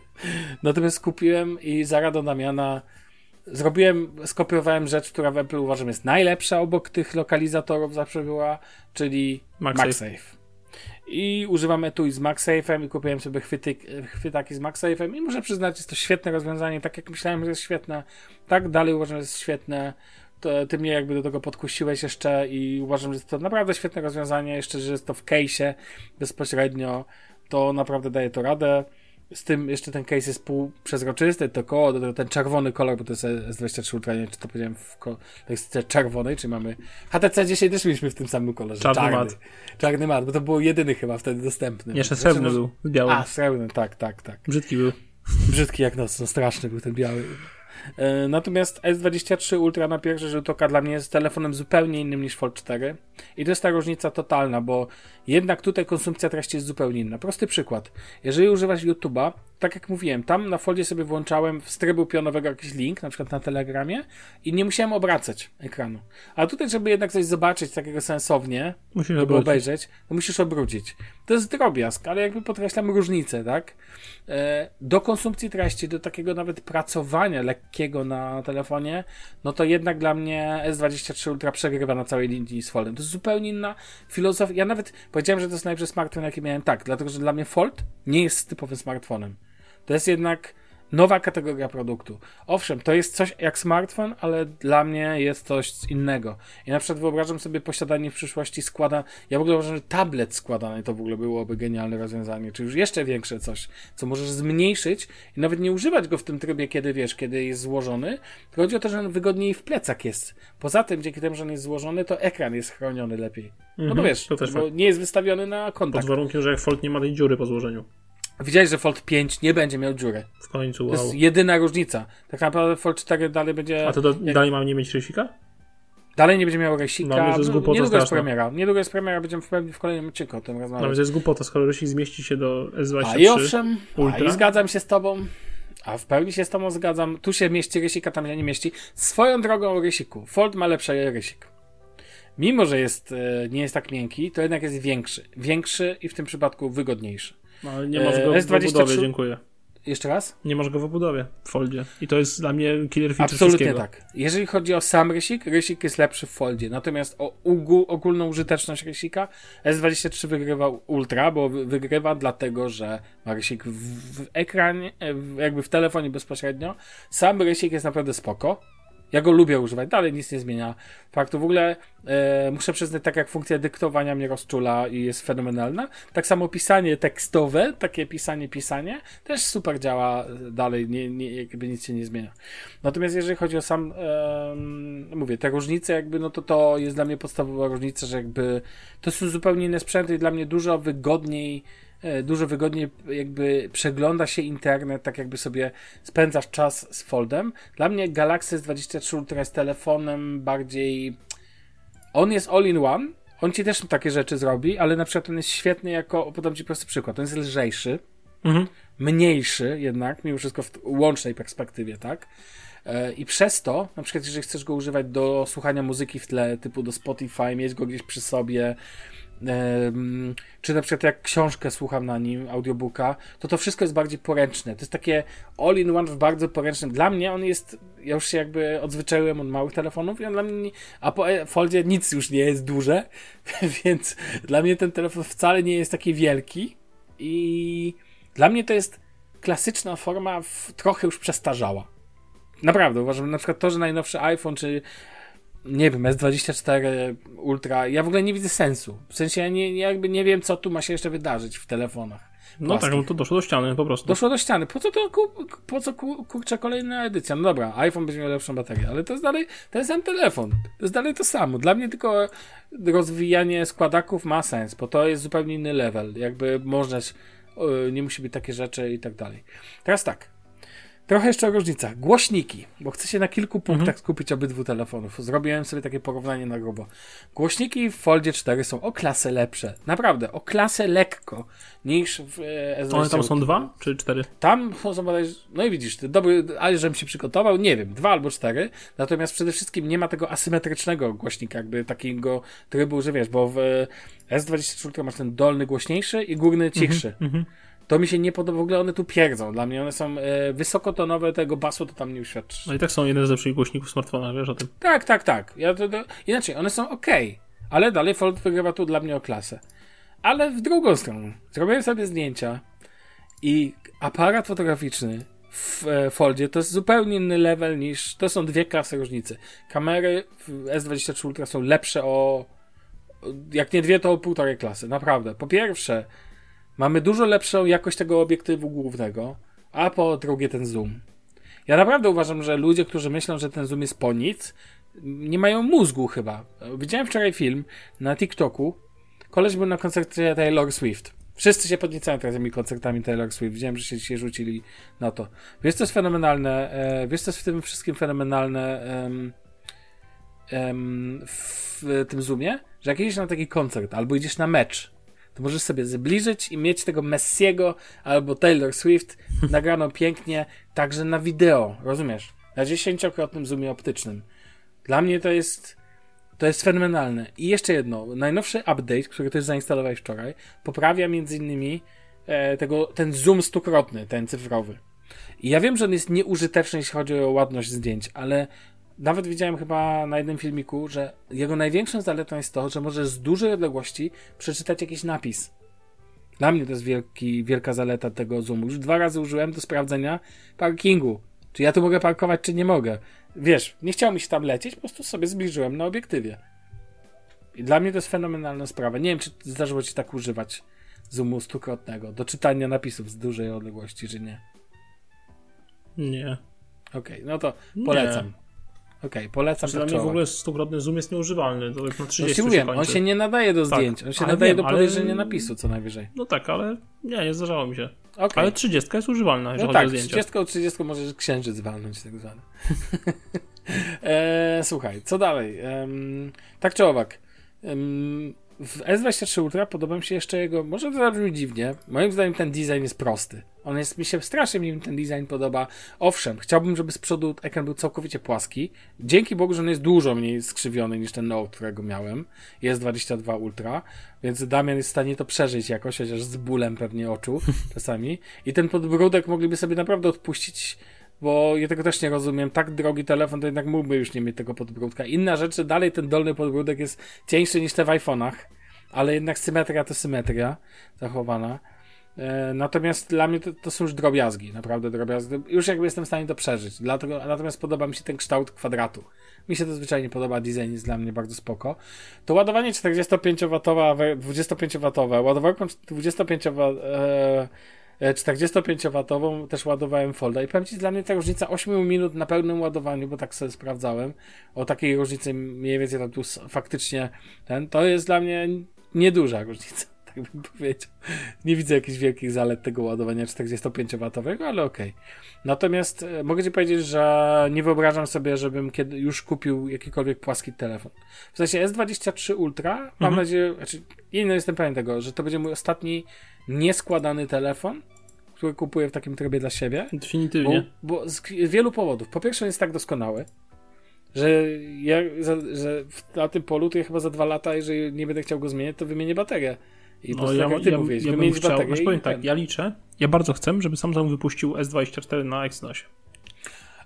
Natomiast kupiłem i za radą Damiana zrobiłem, skopiowałem rzecz, która w Apple uważam jest najlepsza obok tych lokalizatorów zawsze była, czyli MagSafe. MagSafe. I używam etui z MagSafe'em i kupiłem sobie chwyty, chwytaki z MagSafe'em i muszę przyznać, jest to świetne rozwiązanie, tak jak myślałem, że jest świetne, tak dalej uważam, że jest świetne. To, ty mnie jakby do tego podkusiłeś jeszcze i uważam, że jest to naprawdę świetne rozwiązanie, jeszcze, że jest to w case'ie bezpośrednio, to naprawdę daje to radę. Z tym jeszcze ten case jest półprzezroczysty, to koło, ten czerwony kolor, bo to jest S23 Ultra, nie wiem, czy to powiedziałem w jest czerwonej, czy mamy HTC 10 też mieliśmy w tym samym kolorze. Czarny mat. Czarny mat, bo to było jedyny chyba wtedy dostępny. Jeszcze Znaczy, srebrny może- był, z białym. A, srebrny, tak, tak, tak. Brzydki był. Brzydki jak noc, no straszny był ten biały. E, Natomiast S23 Ultra na pierwszy rzut oka dla mnie jest telefonem zupełnie innym niż Fold 4 i to jest ta różnica totalna, bo jednak tutaj konsumpcja treści jest zupełnie inna. Prosty przykład. Jeżeli używasz YouTube'a, tak jak mówiłem, tam na Foldzie sobie włączałem z trybu pionowego jakiś link, na przykład na Telegramie i nie musiałem obracać ekranu. A tutaj, żeby jednak coś zobaczyć takiego sensownie, Musisz obrócić. obejrzeć, to musisz obrócić. To jest drobiazg, ale jakby podkreślam różnicę, tak? E, Do konsumpcji treści, do takiego nawet pracowania lekkiego na telefonie, no to jednak dla mnie S23 Ultra przegrywa na całej linii z Foldem. To jest zupełnie inna filozofia. Ja nawet powiedziałem, że to jest najlepszy smartfon, jaki miałem. Tak, dlatego, że dla mnie Fold nie jest typowym smartfonem. To jest jednak nowa kategoria produktu. Owszem, to jest coś jak smartfon, ale dla mnie jest coś innego. I na przykład wyobrażam sobie posiadanie w przyszłości składa. Ja w ogóle uważam, że tablet składany to w ogóle byłoby genialne rozwiązanie, czy już jeszcze większe coś, co możesz zmniejszyć i nawet nie używać go w tym trybie, kiedy wiesz, kiedy jest złożony. Tylko chodzi o to, że on wygodniej w plecach jest. Poza tym, dzięki temu, że on jest złożony, to ekran jest chroniony lepiej. No Mhm, wiesz, to też bo fakt. nie jest wystawiony na Pod kontakt. warunkiem, że jak Fold nie ma tej dziury po złożeniu. Widziałeś, że Fold 5 nie będzie miał dziury. W końcu, To wow. jest jedyna różnica. Tak naprawdę Fold 4 dalej będzie. A to do, jak, dalej mam nie mieć rysika? dalej nie będzie miał mnie to jest głupota Niedługo jest premiera. Niedługo jest premiera, będziemy w, pewnie w kolejnym odcinku o tym mnie rozmawiać. to jest głupota, skoro rysik zmieści się do S23. A i owszem, a Ultra? i zgadzam się z tobą. A w pełni się z tobą zgadzam. Tu się mieści rysik, a tam się nie mieści. Swoją drogą o rysiku. Fold ma lepszy rysik. Mimo, że jest, e, nie jest tak miękki, to jednak jest większy. Większy i w tym przypadku wygodniejszy. No, ale nie masz E, go w S23? obudowie, dziękuję. Jeszcze raz? Nie masz go w obudowie, w Foldzie. I to jest dla mnie killer feature Absolutnie tak. Jeżeli chodzi o sam rysik, rysik jest lepszy w foldzie. Natomiast o ogólną użyteczność rysika S23 wygrywa Ultra, bo wy- wygrywa dlatego, że ma rysik w, w ekranie, jakby w telefonie bezpośrednio. Sam rysik jest naprawdę spoko. Ja go lubię używać, dalej nic nie zmienia faktu. W ogóle e, muszę przyznać, tak jak funkcja dyktowania mnie rozczula i jest fenomenalna, tak samo pisanie tekstowe, takie pisanie, pisanie, też super działa dalej, nie, nie, jakby nic się nie zmienia. Natomiast jeżeli chodzi o sam, e, mówię, te różnice jakby, no to to jest dla mnie podstawowa różnica, że jakby to są zupełnie inne sprzęty i dla mnie dużo wygodniej E, dużo wygodniej jakby przegląda się internet, tak jakby sobie spędzasz czas z Foldem. Dla mnie Galaxy S23 Ultra jest telefonem bardziej... On jest all-in-one, on ci też takie rzeczy zrobi, ale na przykład on jest świetny jako, podam ci prosty przykład, on jest lżejszy, mhm. mniejszy jednak, mimo wszystko w łącznej perspektywie, tak? E, I przez to, na przykład, jeżeli chcesz go używać do słuchania muzyki w tle, typu do Spotify, mieć go gdzieś przy sobie, czy na przykład jak książkę słucham na nim, audiobooka, to to wszystko jest bardziej poręczne. To jest takie all-in-one w bardzo poręcznym. Dla mnie on jest, ja już się jakby odzwyczaiłem od małych telefonów i on dla mnie, a po e, Foldzie nic już nie jest duże, <laughs> więc dla mnie ten telefon wcale nie jest taki wielki i dla mnie to jest klasyczna forma w, trochę już przestarzała. Naprawdę, uważam, na przykład to, że najnowszy iPhone czy nie wiem, S24 Ultra, ja w ogóle nie widzę sensu. W sensie ja nie, jakby nie wiem, co tu ma się jeszcze wydarzyć w telefonach. No tak, no to doszło do ściany po prostu. Doszło do ściany. Po co to, po co kurczę kolejna edycja? No dobra, iPhone będzie miał lepszą baterię, ale to jest dalej ten sam telefon. To jest dalej to samo. Dla mnie tylko rozwijanie składaków ma sens, bo to jest zupełnie inny level. Jakby można, nie musi być takie rzeczy i tak dalej. Teraz tak, Trochę jeszcze o różnicach. Głośniki, bo chcę się na kilku punktach mhm. skupić obydwu telefonów. Zrobiłem sobie takie porównanie na grubo. Głośniki w Foldzie 4 są o klasę lepsze. Naprawdę, o klasę lekko niż w S20. One tam są dwa czy cztery? Tam są no i widzisz, ty dobry, ale żebym się przygotował, nie wiem, dwa albo cztery. Natomiast przede wszystkim nie ma tego asymetrycznego głośnika, jakby takiego trybu, że wiesz, bo w S24 masz ten dolny głośniejszy i górny cichszy. Mhm, mhm. To mi się nie podoba, w ogóle one tu pierdzą. Dla mnie one są e, wysokotonowe, tego basu to tam nie uświadczy. No i tak są jeden z lepszych głośników smartfona, wiesz o tym? Tak, tak, tak. Ja to, to, inaczej, one są ok, ale dalej Fold wygrywa tu dla mnie o klasę. Ale w drugą stronę, zrobiłem sobie zdjęcia i aparat fotograficzny w e, Foldzie to jest zupełnie inny level niż, to są dwie klasy różnicy. Kamery w S23 Ultra są lepsze o, jak nie dwie, to o półtorej klasy, naprawdę. Po pierwsze, Mamy dużo lepszą jakość tego obiektywu głównego, a po drugie ten zoom. Ja naprawdę uważam, że ludzie, którzy myślą, że ten zoom jest po nic, nie mają mózgu chyba. Widziałem wczoraj film na TikToku. Koleś był na koncercie Taylor Swift. Wszyscy się podniecają teraz tymi koncertami Taylor Swift. Widziałem, że się dzisiaj rzucili na to. Wiesz, co jest fenomenalne? E, wiesz, co jest w tym wszystkim fenomenalne um, um, w tym zoomie? Że jak idziesz na taki koncert albo idziesz na mecz, to możesz sobie zbliżyć i mieć tego Messiego albo Taylor Swift <laughs> nagraną pięknie, także na wideo, rozumiesz? Na dziesięciokrotnym zoomie optycznym. Dla mnie to jest to jest fenomenalne. I jeszcze jedno, najnowszy update, który też zainstalowałeś wczoraj, poprawia między innymi e, tego, ten zoom stukrotny, ten cyfrowy. I ja wiem, że on jest nieużyteczny, jeśli chodzi o ładność zdjęć, ale nawet widziałem chyba na jednym filmiku, że jego największą zaletą jest to, że możesz z dużej odległości przeczytać jakiś napis. Dla mnie to jest wielki, wielka zaleta tego zoomu. Już dwa razy użyłem do sprawdzenia parkingu. Czy ja tu mogę parkować, czy nie mogę. Wiesz, nie chciał mi się tam lecieć, po prostu sobie zbliżyłem na obiektywie. I dla mnie to jest fenomenalna sprawa. Nie wiem, czy zdarzyło ci tak używać zoomu stukrotnego do czytania napisów z dużej odległości, czy nie. Nie. Okej, okay, no to polecam. Nie. Okej, okay, polecam Dla mnie w ogóle stukrotny zoom jest nieużywalny. To jak na 30 no mówiłem, on się nie nadaje do tak. zdjęć. On się nadaje wiem, do podejrzenia ale... napisu co najwyżej. No tak, ale nie, nie zdarzało mi się. Okay. Ale 30 jest używalna, jeżeli no chodzi tak, o zdjęcia. 30 30 możesz księżyc walnąć tak zwany. <laughs> e, słuchaj, co dalej? tak czy owak. W S23 Ultra podoba mi się jeszcze jego, może to zabrzmi dziwnie, moim zdaniem ten design jest prosty. On jest, mi się strasznie mi ten design podoba. Owszem, chciałbym, żeby z przodu ekran był całkowicie płaski. Dzięki Bogu, że on jest dużo mniej skrzywiony niż ten Note, którego miałem. Jest 22 Ultra, więc Damian jest w stanie to przeżyć jakoś, chociaż z bólem pewnie oczu czasami. I ten podbródek mogliby sobie naprawdę odpuścić bo ja tego też nie rozumiem. Tak drogi telefon, to jednak mógłby już nie mieć tego podbródka. Inna rzecz, dalej ten dolny podbródek jest cieńszy niż te w iPhone'ach, ale jednak symetria to symetria zachowana. E, natomiast dla mnie to, to, są już drobiazgi, naprawdę drobiazgi. Już jakby jestem w stanie to przeżyć. Dlatego, natomiast podoba mi się ten kształt kwadratu. Mi się to zwyczajnie podoba, design jest dla mnie bardzo spoko. To ładowanie 45W, 25W, ładowarką 25W, e, 45W e, też ładowałem folda. I powiem Ci, dla mnie ta różnica 8 minut na pełnym ładowaniu, bo tak sobie sprawdzałem, o takiej różnicy mniej więcej tam tu faktycznie ten, to jest dla mnie nieduża różnica, tak bym <laughs> powiedział. Nie widzę jakichś wielkich zalet tego ładowania 45W, ale okej. Okay. Natomiast e, mogę Ci powiedzieć, że nie wyobrażam sobie, żebym kiedy już kupił jakikolwiek płaski telefon. W sensie S23 Ultra, mam mhm. nadzieję, znaczy, nie jestem pewien tego, że to będzie mój ostatni nieskładany telefon, który kupuję w takim trybie dla siebie. Definitywnie. Bo, bo z wielu powodów. Po pierwsze, jest tak doskonały, że ja za, że na tym polu to ja chyba za dwa lata, jeżeli nie będę chciał go zmienić, to wymienię baterię. I no, ja, tak ty ja, ja wymienić chciał, baterię. powiem tak, ja liczę, ja bardzo chcę, żeby Samsung wypuścił S24 na Exynosie.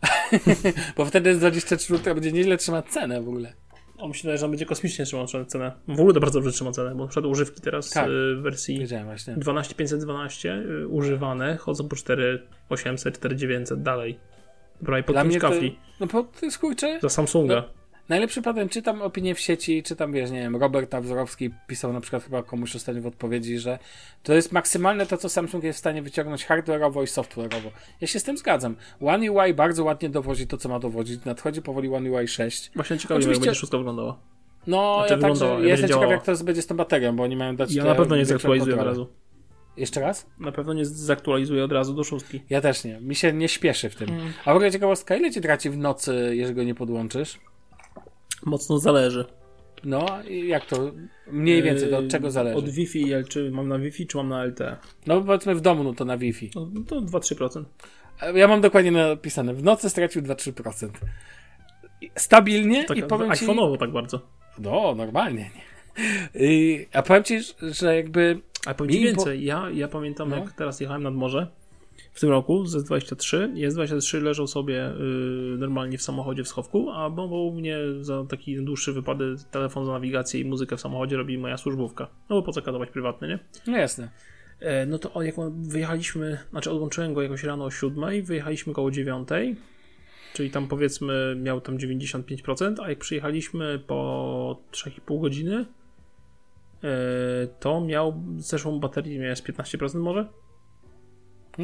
<laughs> bo wtedy S24 będzie nieźle trzymać cenę w ogóle. O, myślę, że on będzie kosmicznie trzymał cenę. W ogóle to bardzo dobrze trzyma cenę, bo na przykład używki teraz tak, y, w wersji 12512 y, używane chodzą po 4800, 4900 dalej. Dobra, i po Dla mnie kafli. no po to jest kurczę. Za Samsunga. No, Najlepszy patent, czytam opinie w sieci, czytam, wiesz, nie wiem, Robert Wzorowski pisał na przykład chyba komuś ostatnio w odpowiedzi, że to jest maksymalne to, co Samsung jest w stanie wyciągnąć hardware'owo i software'owo. Ja się z tym zgadzam. One UI bardzo ładnie dowodzi to, co ma dowodzić. Nadchodzi powoli One UI 6. Właśnie ciekawe, Oczywiście... jak będzie szóstka wyglądała. No, znaczy, ja także ja jestem ciekaw, jak to będzie z tą baterią, bo oni mają dać... Ja na pewno nie zaktualizuję od razu. Jeszcze raz? Na pewno nie zaktualizuję od razu do szóstki. Ja też nie. Mi się nie śpieszy w tym. Mm. A w ogóle ciekawostka, ile ci traci w nocy, jeżeli go nie podłączysz? Mocno zależy. No, jak to? Mniej więcej, to od czego zależy? Od Wi-Fi, czy mam na Wi-Fi, czy mam na LTE? No powiedzmy w domu, no to na Wi-Fi. No, to 2-3%. Ja mam dokładnie napisane, w nocy stracił 2-3%. Stabilnie tak, i powiem ci... iPhone'owo tak bardzo. No, normalnie. I, a powiem ci, że jakby... A powiem ci więcej, po... ja, ja pamiętam no. jak teraz jechałem nad morze, w tym roku z S23. S23 leżał sobie y, normalnie w samochodzie w schowku, a bombą mnie za taki dłuższy wypady telefon za nawigację i muzykę w samochodzie robi moja służbówka. No bo po co kadować prywatny, nie? No jasne. E, no to jak wyjechaliśmy, znaczy odłączyłem go jakoś rano o 7, wyjechaliśmy koło 9, czyli tam powiedzmy miał tam 95%, a jak przyjechaliśmy po 3,5 godziny, e, to miał zeszłą baterię, miałem z 15% może?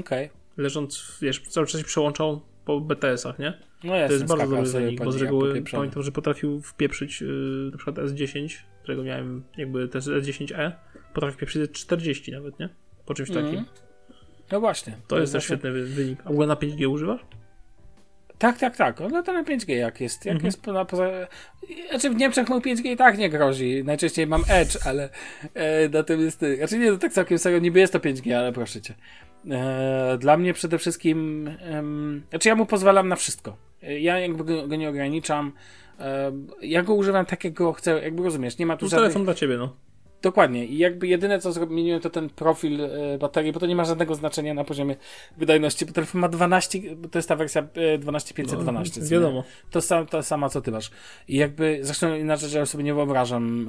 Okej. Okay. Leżąc, wiesz, cały czas się przełączał po BTS-ach, nie? No jasne, to jest bardzo dobry wynik, bo z reguły pamiętam, że potrafił wpieprzyć yy, na przykład S10, którego miałem jakby też S10e, potrafił wpieprzyć 40 nawet, nie? Po czymś mm. takim. No właśnie. To, to jest też świetny wynik. A w ogóle na 5G używasz? Tak, tak, tak. On lata na 5G jak jest. Jak mhm. jest poza, poza... Znaczy w Niemczech mu 5G i tak nie grozi. Najczęściej mam Edge, ale e, natomiast... Znaczy nie, to tak całkiem serio, niby jest to 5G, ale proszę cię. E, dla mnie przede wszystkim... E, znaczy ja mu pozwalam na wszystko. Ja jakby go, go nie ograniczam. E, ja go używam tak, jak go chcę, jakby rozumiesz. Nie ma tu to żadnych... telefon dla ciebie, no. Dokładnie. I jakby jedyne co zmieniłem to ten profil e, baterii, bo to nie ma żadnego znaczenia na poziomie wydajności, bo telefon ma 12, to jest ta wersja 12512. No, wiadomo. To, sam, to sama co ty masz. I jakby, zresztą inaczej, że ja sobie nie wyobrażam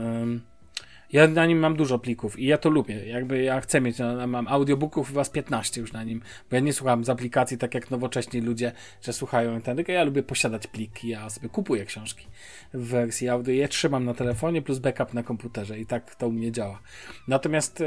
ja na nim mam dużo plików i ja to lubię. Jakby ja chcę mieć, no, mam audiobooków chyba z 15 już na nim, bo ja nie słucham z aplikacji tak jak nowocześni ludzie, że słuchają tylko ja lubię posiadać pliki, ja sobie kupuję książki w wersji audio, je trzymam na telefonie plus backup na komputerze i tak to u mnie działa. Natomiast, yy,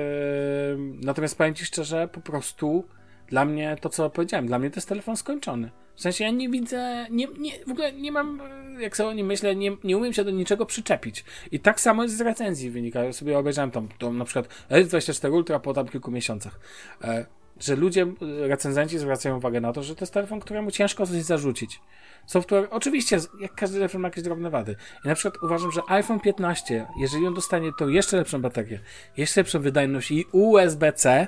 natomiast powiem Ci szczerze, po prostu dla mnie to, co powiedziałem, dla mnie to jest telefon skończony. W sensie ja nie widzę, nie, nie, w ogóle nie mam, jak sobie o nim myślę, nie, nie umiem się do niczego przyczepić. I tak samo jest z recenzji wynika. Ja sobie obejrzałem tam, tam na przykład S24 Ultra po tam kilku miesiącach. E, że ludzie, recenzenci zwracają uwagę na to, że to jest telefon, któremu ciężko coś zarzucić. Software, oczywiście, jak każdy telefon ma jakieś drobne wady. I na przykład uważam, że iPhone 15, jeżeli on dostanie to jeszcze lepszą baterię, jeszcze lepszą wydajność i USB-C,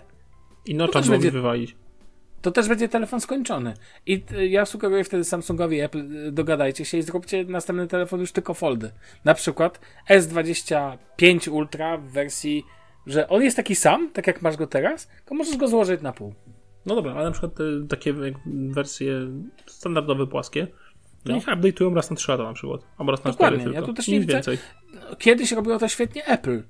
i nocza będzie wywalić to też będzie telefon skończony. I y, ja sugeruję wtedy Samsungowi Apple, y, dogadajcie się i zróbcie następny telefon już tylko foldy. Na przykład S25 Ultra w wersji, że on jest taki sam, tak jak masz go teraz, to możesz go złożyć na pół. No dobra, ale na przykład te, takie wersje standardowe, płaskie, to no. niech update'ują raz na 3 lata na przykład, albo raz na Dokładnie. 4 ja tu też nie widzę. Więcej. Kiedyś robiło to świetnie Apple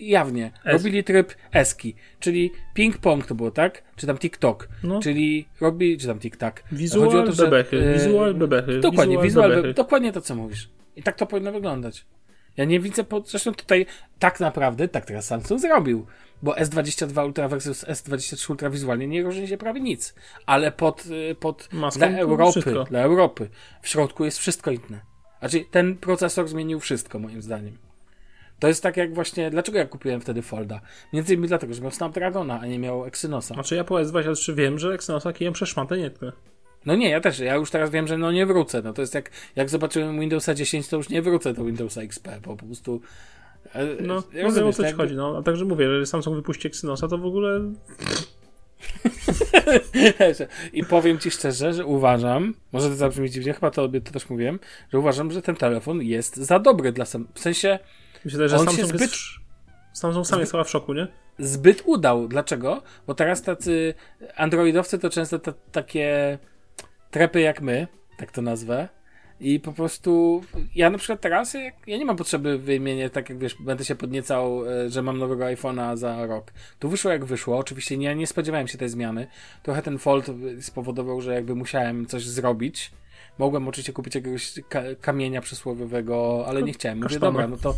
jawnie robili tryb eski, czyli ping-pong to było, tak? Czy tam TikTok, No. czyli robi, czy tam TikTok. Wizual, Chodzi o to, że, bebechy, e, wizual, bebechy, Dokładnie, wizual, bebechy. dokładnie to, co mówisz. I tak to powinno wyglądać. Ja nie widzę, po, zresztą tutaj tak naprawdę, tak teraz Samsung zrobił, bo S22 Ultra versus S23 Ultra wizualnie nie różni się prawie nic, ale pod, y, pod Maską dla Europy, wszystko. dla Europy, w środku jest wszystko inne. Znaczy, ten procesor zmienił wszystko, moim zdaniem. To jest tak jak właśnie, dlaczego ja kupiłem wtedy Folda? Między innymi dlatego, że miał Snapdragona, a nie miał Exynosa. Znaczy ja po S23 wiem, że Exynosa kijem przeszmatę nie tknę. No nie, ja też. Ja już teraz wiem, że no nie wrócę. No to jest jak, jak zobaczyłem Windowsa 10, to już nie wrócę do Windowsa XP, bo po prostu. e, No, no wiem o co tak ci jakby- chodzi. No, a także mówię, że Samsung wypuści Exynosa, to w ogóle <laughs> I powiem ci szczerze, że uważam, może to zabrzmi dziwnie, chyba to, to też mówiłem, że uważam, że ten telefon jest za dobry dla sam. W sensie myślę, że On się Samsung zbyt- jest... Samsung sam jest chyba w szoku, nie? zbyt udał. Dlaczego? Bo teraz tacy androidowcy to często ta, takie trepy jak my, tak to nazwę. I po prostu ja na przykład teraz ja nie mam potrzeby wymieniać, tak jak wiesz, będę się podniecał, e, że mam nowego iPhone'a za rok. Tu wyszło jak wyszło. Oczywiście nie, nie spodziewałem się tej zmiany. Trochę ten Fold spowodował, że jakby musiałem coś zrobić. Mogłem oczywiście kupić jakiegoś ka kamienia przysłowiowego, ale nie chciałem. Mówię, Kasztana. dobra, no to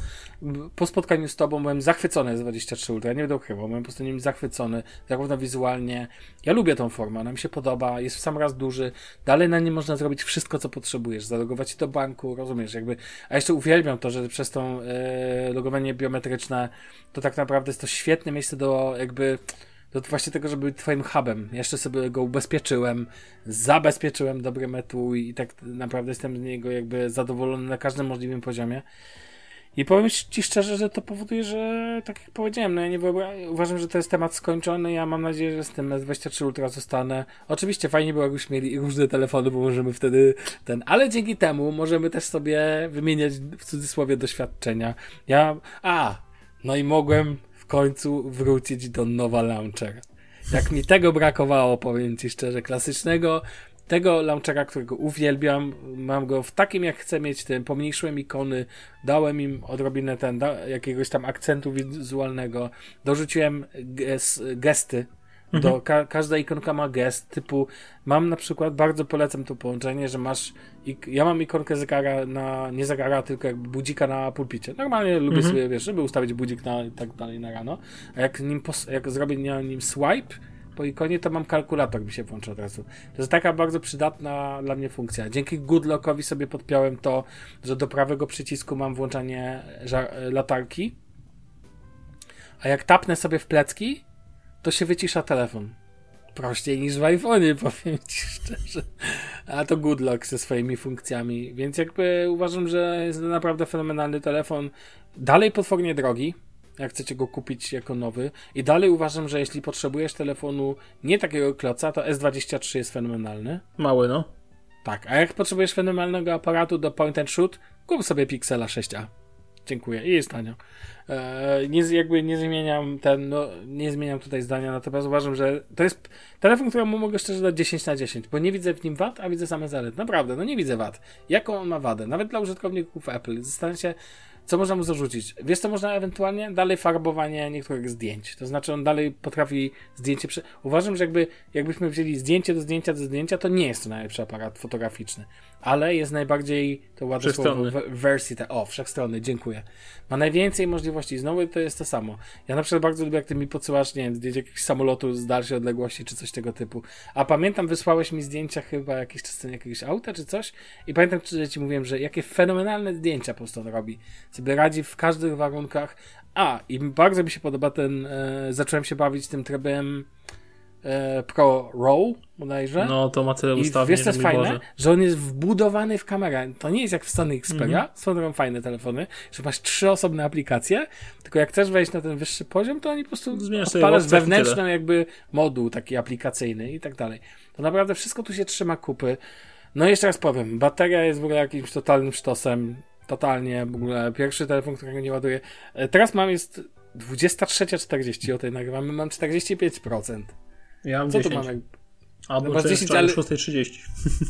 po spotkaniu z tobą byłem zachwycony z 23 Ultra. Nie będę ukrywał, byłem po prostu nim zachwycony, zarówno wizualnie. Ja lubię tą formę, ona mi się podoba, jest w sam raz duży. Dalej na nim można zrobić wszystko, co potrzebujesz. Zalogować się do banku, rozumiesz, jakby. A jeszcze uwielbiam to, że przez tą e, logowanie biometryczne to tak naprawdę jest to świetne miejsce do jakby do właśnie tego, żeby twoim hubem. Jeszcze sobie go ubezpieczyłem, zabezpieczyłem dobre metu i tak naprawdę jestem z niego jakby zadowolony na każdym możliwym poziomie. I powiem ci szczerze, że to powoduje, że tak jak powiedziałem, no ja nie wyobra- uważam, że to jest temat skończony. Ja mam nadzieję, że z tym S23 Ultra zostanę. Oczywiście fajnie było, jakbyśmy mieli różne telefony, bo możemy wtedy ten, ale dzięki temu możemy też sobie wymieniać w cudzysłowie doświadczenia. Ja, a, no i mogłem w końcu wrócić do nowa launchera. Jak mi tego brakowało, powiem ci szczerze, klasycznego, tego launchera, którego uwielbiam, mam go w takim jak chcę mieć, tym pomniejszyłem ikony, dałem im odrobinę ten, da, jakiegoś tam akcentu wizualnego, dorzuciłem ges, gesty, do, ka, każda ikonka ma gest, typu mam na przykład, bardzo polecam to połączenie, że masz, ja mam ikonkę zegara na, nie zegara, tylko jakby budzika na pulpicie. Normalnie lubię sobie, wiesz, żeby ustawić budzik na tak dalej na rano, a jak nim, jak zrobię na nim swipe, po ikonie to mam kalkulator, mi się włączy od razu. To jest taka bardzo przydatna dla mnie funkcja. Dzięki Goodlockowi sobie podpiąłem to, że do prawego przycisku mam włączanie latarki, a jak tapnę sobie w plecki, to się wycisza telefon. Prościej niż w iPhone'ie, <laughs> powiem ci szczerze. A to Goodlock ze swoimi funkcjami, więc jakby uważam, że jest to naprawdę fenomenalny telefon. Dalej potwornie drogi, jak chcecie go kupić jako nowy. I dalej uważam, że jeśli potrzebujesz telefonu nie takiego kloca, to S23 jest fenomenalny. Mały, no. Tak, a jak potrzebujesz fenomenalnego aparatu do point and shoot, kup sobie Pixela 6a. Dziękuję. I jest tanio. E, nie, jakby nie zmieniam ten, no, nie zmieniam tutaj zdania, natomiast uważam, że to jest telefon, któremu mogę szczerze dać 10 na 10, bo nie widzę w nim wad, a widzę same zalety. Naprawdę, no nie widzę wad. Jaką on ma wadę? Nawet dla użytkowników Apple. Zastanawiam się, co można mu zarzucić. Wiesz, co można ewentualnie? Dalej farbowanie niektórych zdjęć. To znaczy, on dalej potrafi zdjęcie. Prze... Uważam, że jakby, jakbyśmy wzięli zdjęcie do zdjęcia do zdjęcia, to nie jest to najlepszy aparat fotograficzny, ale jest najbardziej, to ładne słowo, Wszechstronny. w- wersji, te, o, wszechstronny, dziękuję. Ma najwięcej możliwości. Znowu to jest to samo. Ja na przykład bardzo lubię, jak ty mi podsyłasz, nie wiem, zdjęcie jakiegoś samolotu z dalszej odległości, czy coś tego typu. A pamiętam, wysłałeś mi zdjęcia chyba jakiś czas temu jakiegoś auta, czy coś. I pamiętam, że ci mówiłem, że jakie fenomenalne zdjęcia po prostu on robi. Sobie radzi w każdych warunkach. A, i bardzo mi się podoba ten, e, zacząłem się bawić tym trybem Pro RAW, bodajże. No to ma tyle I ustawień, wiesz co jest fajne? Boże. Że on jest wbudowany w kamerę. To nie jest jak w Sony Xperia, są drogą fajne telefony, że masz trzy osobne aplikacje, tylko jak chcesz wejść na ten wyższy poziom, to oni po prostu odpalasz wewnętrzną jakby moduł taki aplikacyjny i tak dalej. To naprawdę wszystko tu się trzyma kupy. No i jeszcze raz powiem, bateria jest w ogóle jakimś totalnym sztosem. Totalnie, w ogóle pierwszy telefon, którego nie ładuję. E, Teraz mam jest 23.40, o tej nagrywamy, mam 45%. Ja mam Co 10. tu mamy? Albo No masz 10, 10, ale... ale- <laughs> 6.30.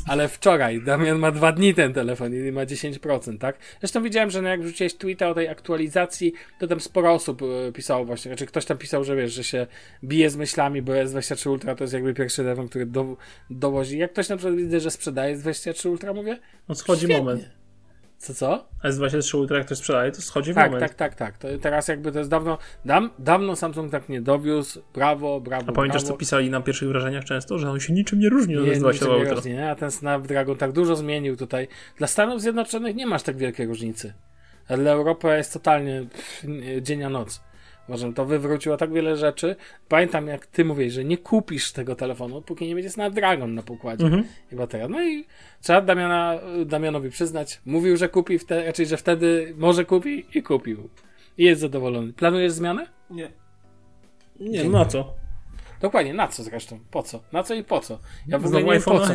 Ale wczoraj Damian ma dwa dni ten telefon i ma 10%, tak? Zresztą widziałem, że no jak wrzuciłeś tweeta o tej aktualizacji, to tam sporo osób e, pisało właśnie, znaczy ktoś tam pisał, że wiesz, że się bije z myślami, bo S23 Ultra to jest jakby pierwszy telefon, który do, dowozi. Jak ktoś na przykład widzę, że sprzedaje S23 Ultra, mówię, No schodzi Świetnie. moment. Co co? S23 Ultra jak ktoś sprzedaje, to schodzi Tak, moment. tak, tak, tak. To teraz jakby to jest dawno, dam, dawno Samsung tak nie dowiózł, brawo, brawo, A pamiętasz, brawo. co pisali na pierwszych wrażeniach często? Że on się niczym nie różni od Nie, S22 niczym nie Ultra. różni, nie? A ten Snapdragon tak dużo zmienił tutaj. Dla Stanów Zjednoczonych nie masz tak wielkiej różnicy. A dla Europy jest totalnie pff, dzień a noc. Uważam, to wywróciło tak wiele rzeczy. Pamiętam, jak ty mówisz, że nie kupisz tego telefonu, póki nie będzie Snapdragon na pokładzie Mhm. i bateria. No i trzeba Damiana, Damianowi przyznać, mówił, że kupi, wtedy, raczej, że wtedy może kupi i kupił. I jest zadowolony. Planujesz zmianę? Nie. Nie, no na co? Dokładnie, na co zresztą? Po co? Na co i po co? Ja w ogóle Znowu nie wiem po co.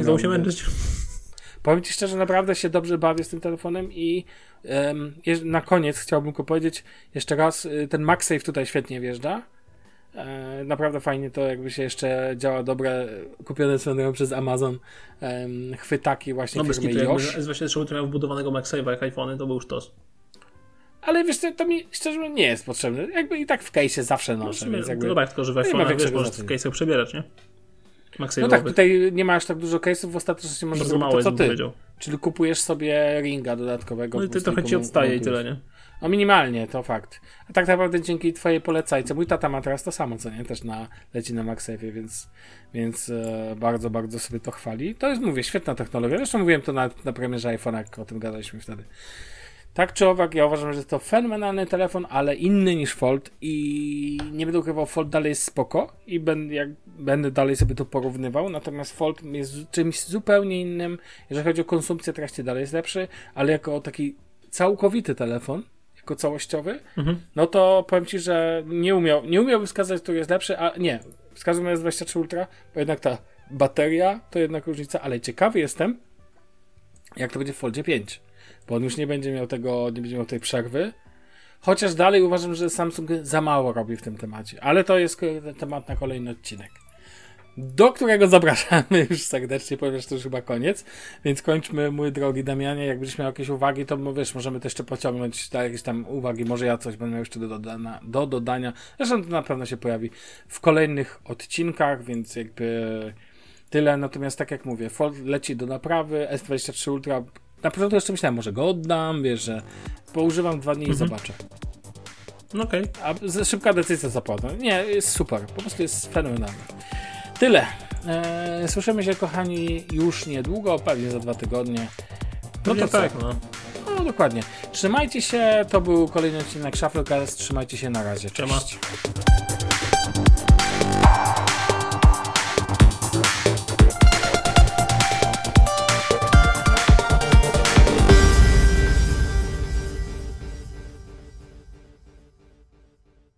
Powiem Ci szczerze, naprawdę się dobrze bawię z tym telefonem i jeż- na koniec chciałbym tylko powiedzieć jeszcze raz, y, ten MagSafe tutaj świetnie wjeżdża. E, naprawdę fajnie to jakby się jeszcze działa dobre, kupione swoją przez Amazon em, chwytaki właśnie No firmy jakby Yosh. S23 Ultra miał wbudowanego MagSave'a jak iPhony, to był już tos. Ale wiesz to mi szczerze mówiąc nie jest potrzebne. Jakby i tak w case'ie zawsze No, noszę, sumie, więc jakby... tak, tylko że w ma iPhone'ach wiesz, możesz w case'ach przebierać, nie? No tak, tutaj nie ma aż tak dużo case'ów, w ostateczności możesz Bardzo zrobić to, co ty. powiedział. Czyli kupujesz sobie ringa dodatkowego. No i ty trochę ci odstaje i tyle, nie? No minimalnie, to fakt. A tak naprawdę dzięki twojej polecajce, mój tata ma teraz to samo, co nie? Też na, leci na MagSafe'ie, więc, więc e, bardzo, bardzo sobie to chwali. To jest, mówię, świetna technologia. Zresztą mówiłem to na, na premierze iPhone'a, jak o tym gadaliśmy wtedy. Tak czy owak, ja uważam, że to fenomenalny telefon, ale inny niż Fold i nie będę ukrywał, Fold dalej jest spoko i będę, jak, będę dalej sobie to porównywał, natomiast Fold jest czymś zupełnie innym, jeżeli chodzi o konsumpcję treści dalej jest lepszy, ale jako taki całkowity telefon, jako całościowy, Mhm. no to powiem Ci, że nie umiał, nie umiałbym wskazać, który jest lepszy, a nie, wskazujemy S23 Ultra, bo jednak ta bateria to jednak różnica, ale ciekawy jestem, jak to będzie w Foldzie 5, bo on już nie będzie miał tego, nie będzie miał tej przerwy, chociaż dalej uważam, że Samsung za mało robi w tym temacie, ale to jest temat na kolejny odcinek. Do którego zapraszamy <laughs> już serdecznie, ponieważ to już chyba koniec, więc kończmy, mój drogi Damianie. Jak będziesz miał jakieś uwagi, to no wiesz, możemy to jeszcze pociągnąć do jakieś tam uwagi. Może ja coś będę miał jeszcze do dodania. Do dodania. Zresztą to na pewno się pojawi w kolejnych odcinkach, więc jakby tyle. Natomiast tak jak mówię, Fold leci do naprawy, S23 Ultra. Na początku jeszcze myślałem, może go oddam, wiesz, że poużywam dwa dni i zobaczę. No okej. A z- szybka decyzja zapłata. Nie, jest super. Po prostu jest fenomenalny. Tyle. Eee, słyszymy się, kochani, już niedługo, pewnie za dwa tygodnie. No to tak, no. No dokładnie. Trzymajcie się. To był kolejny odcinek Shufflecast. Trzymajcie się na razie. Cześć.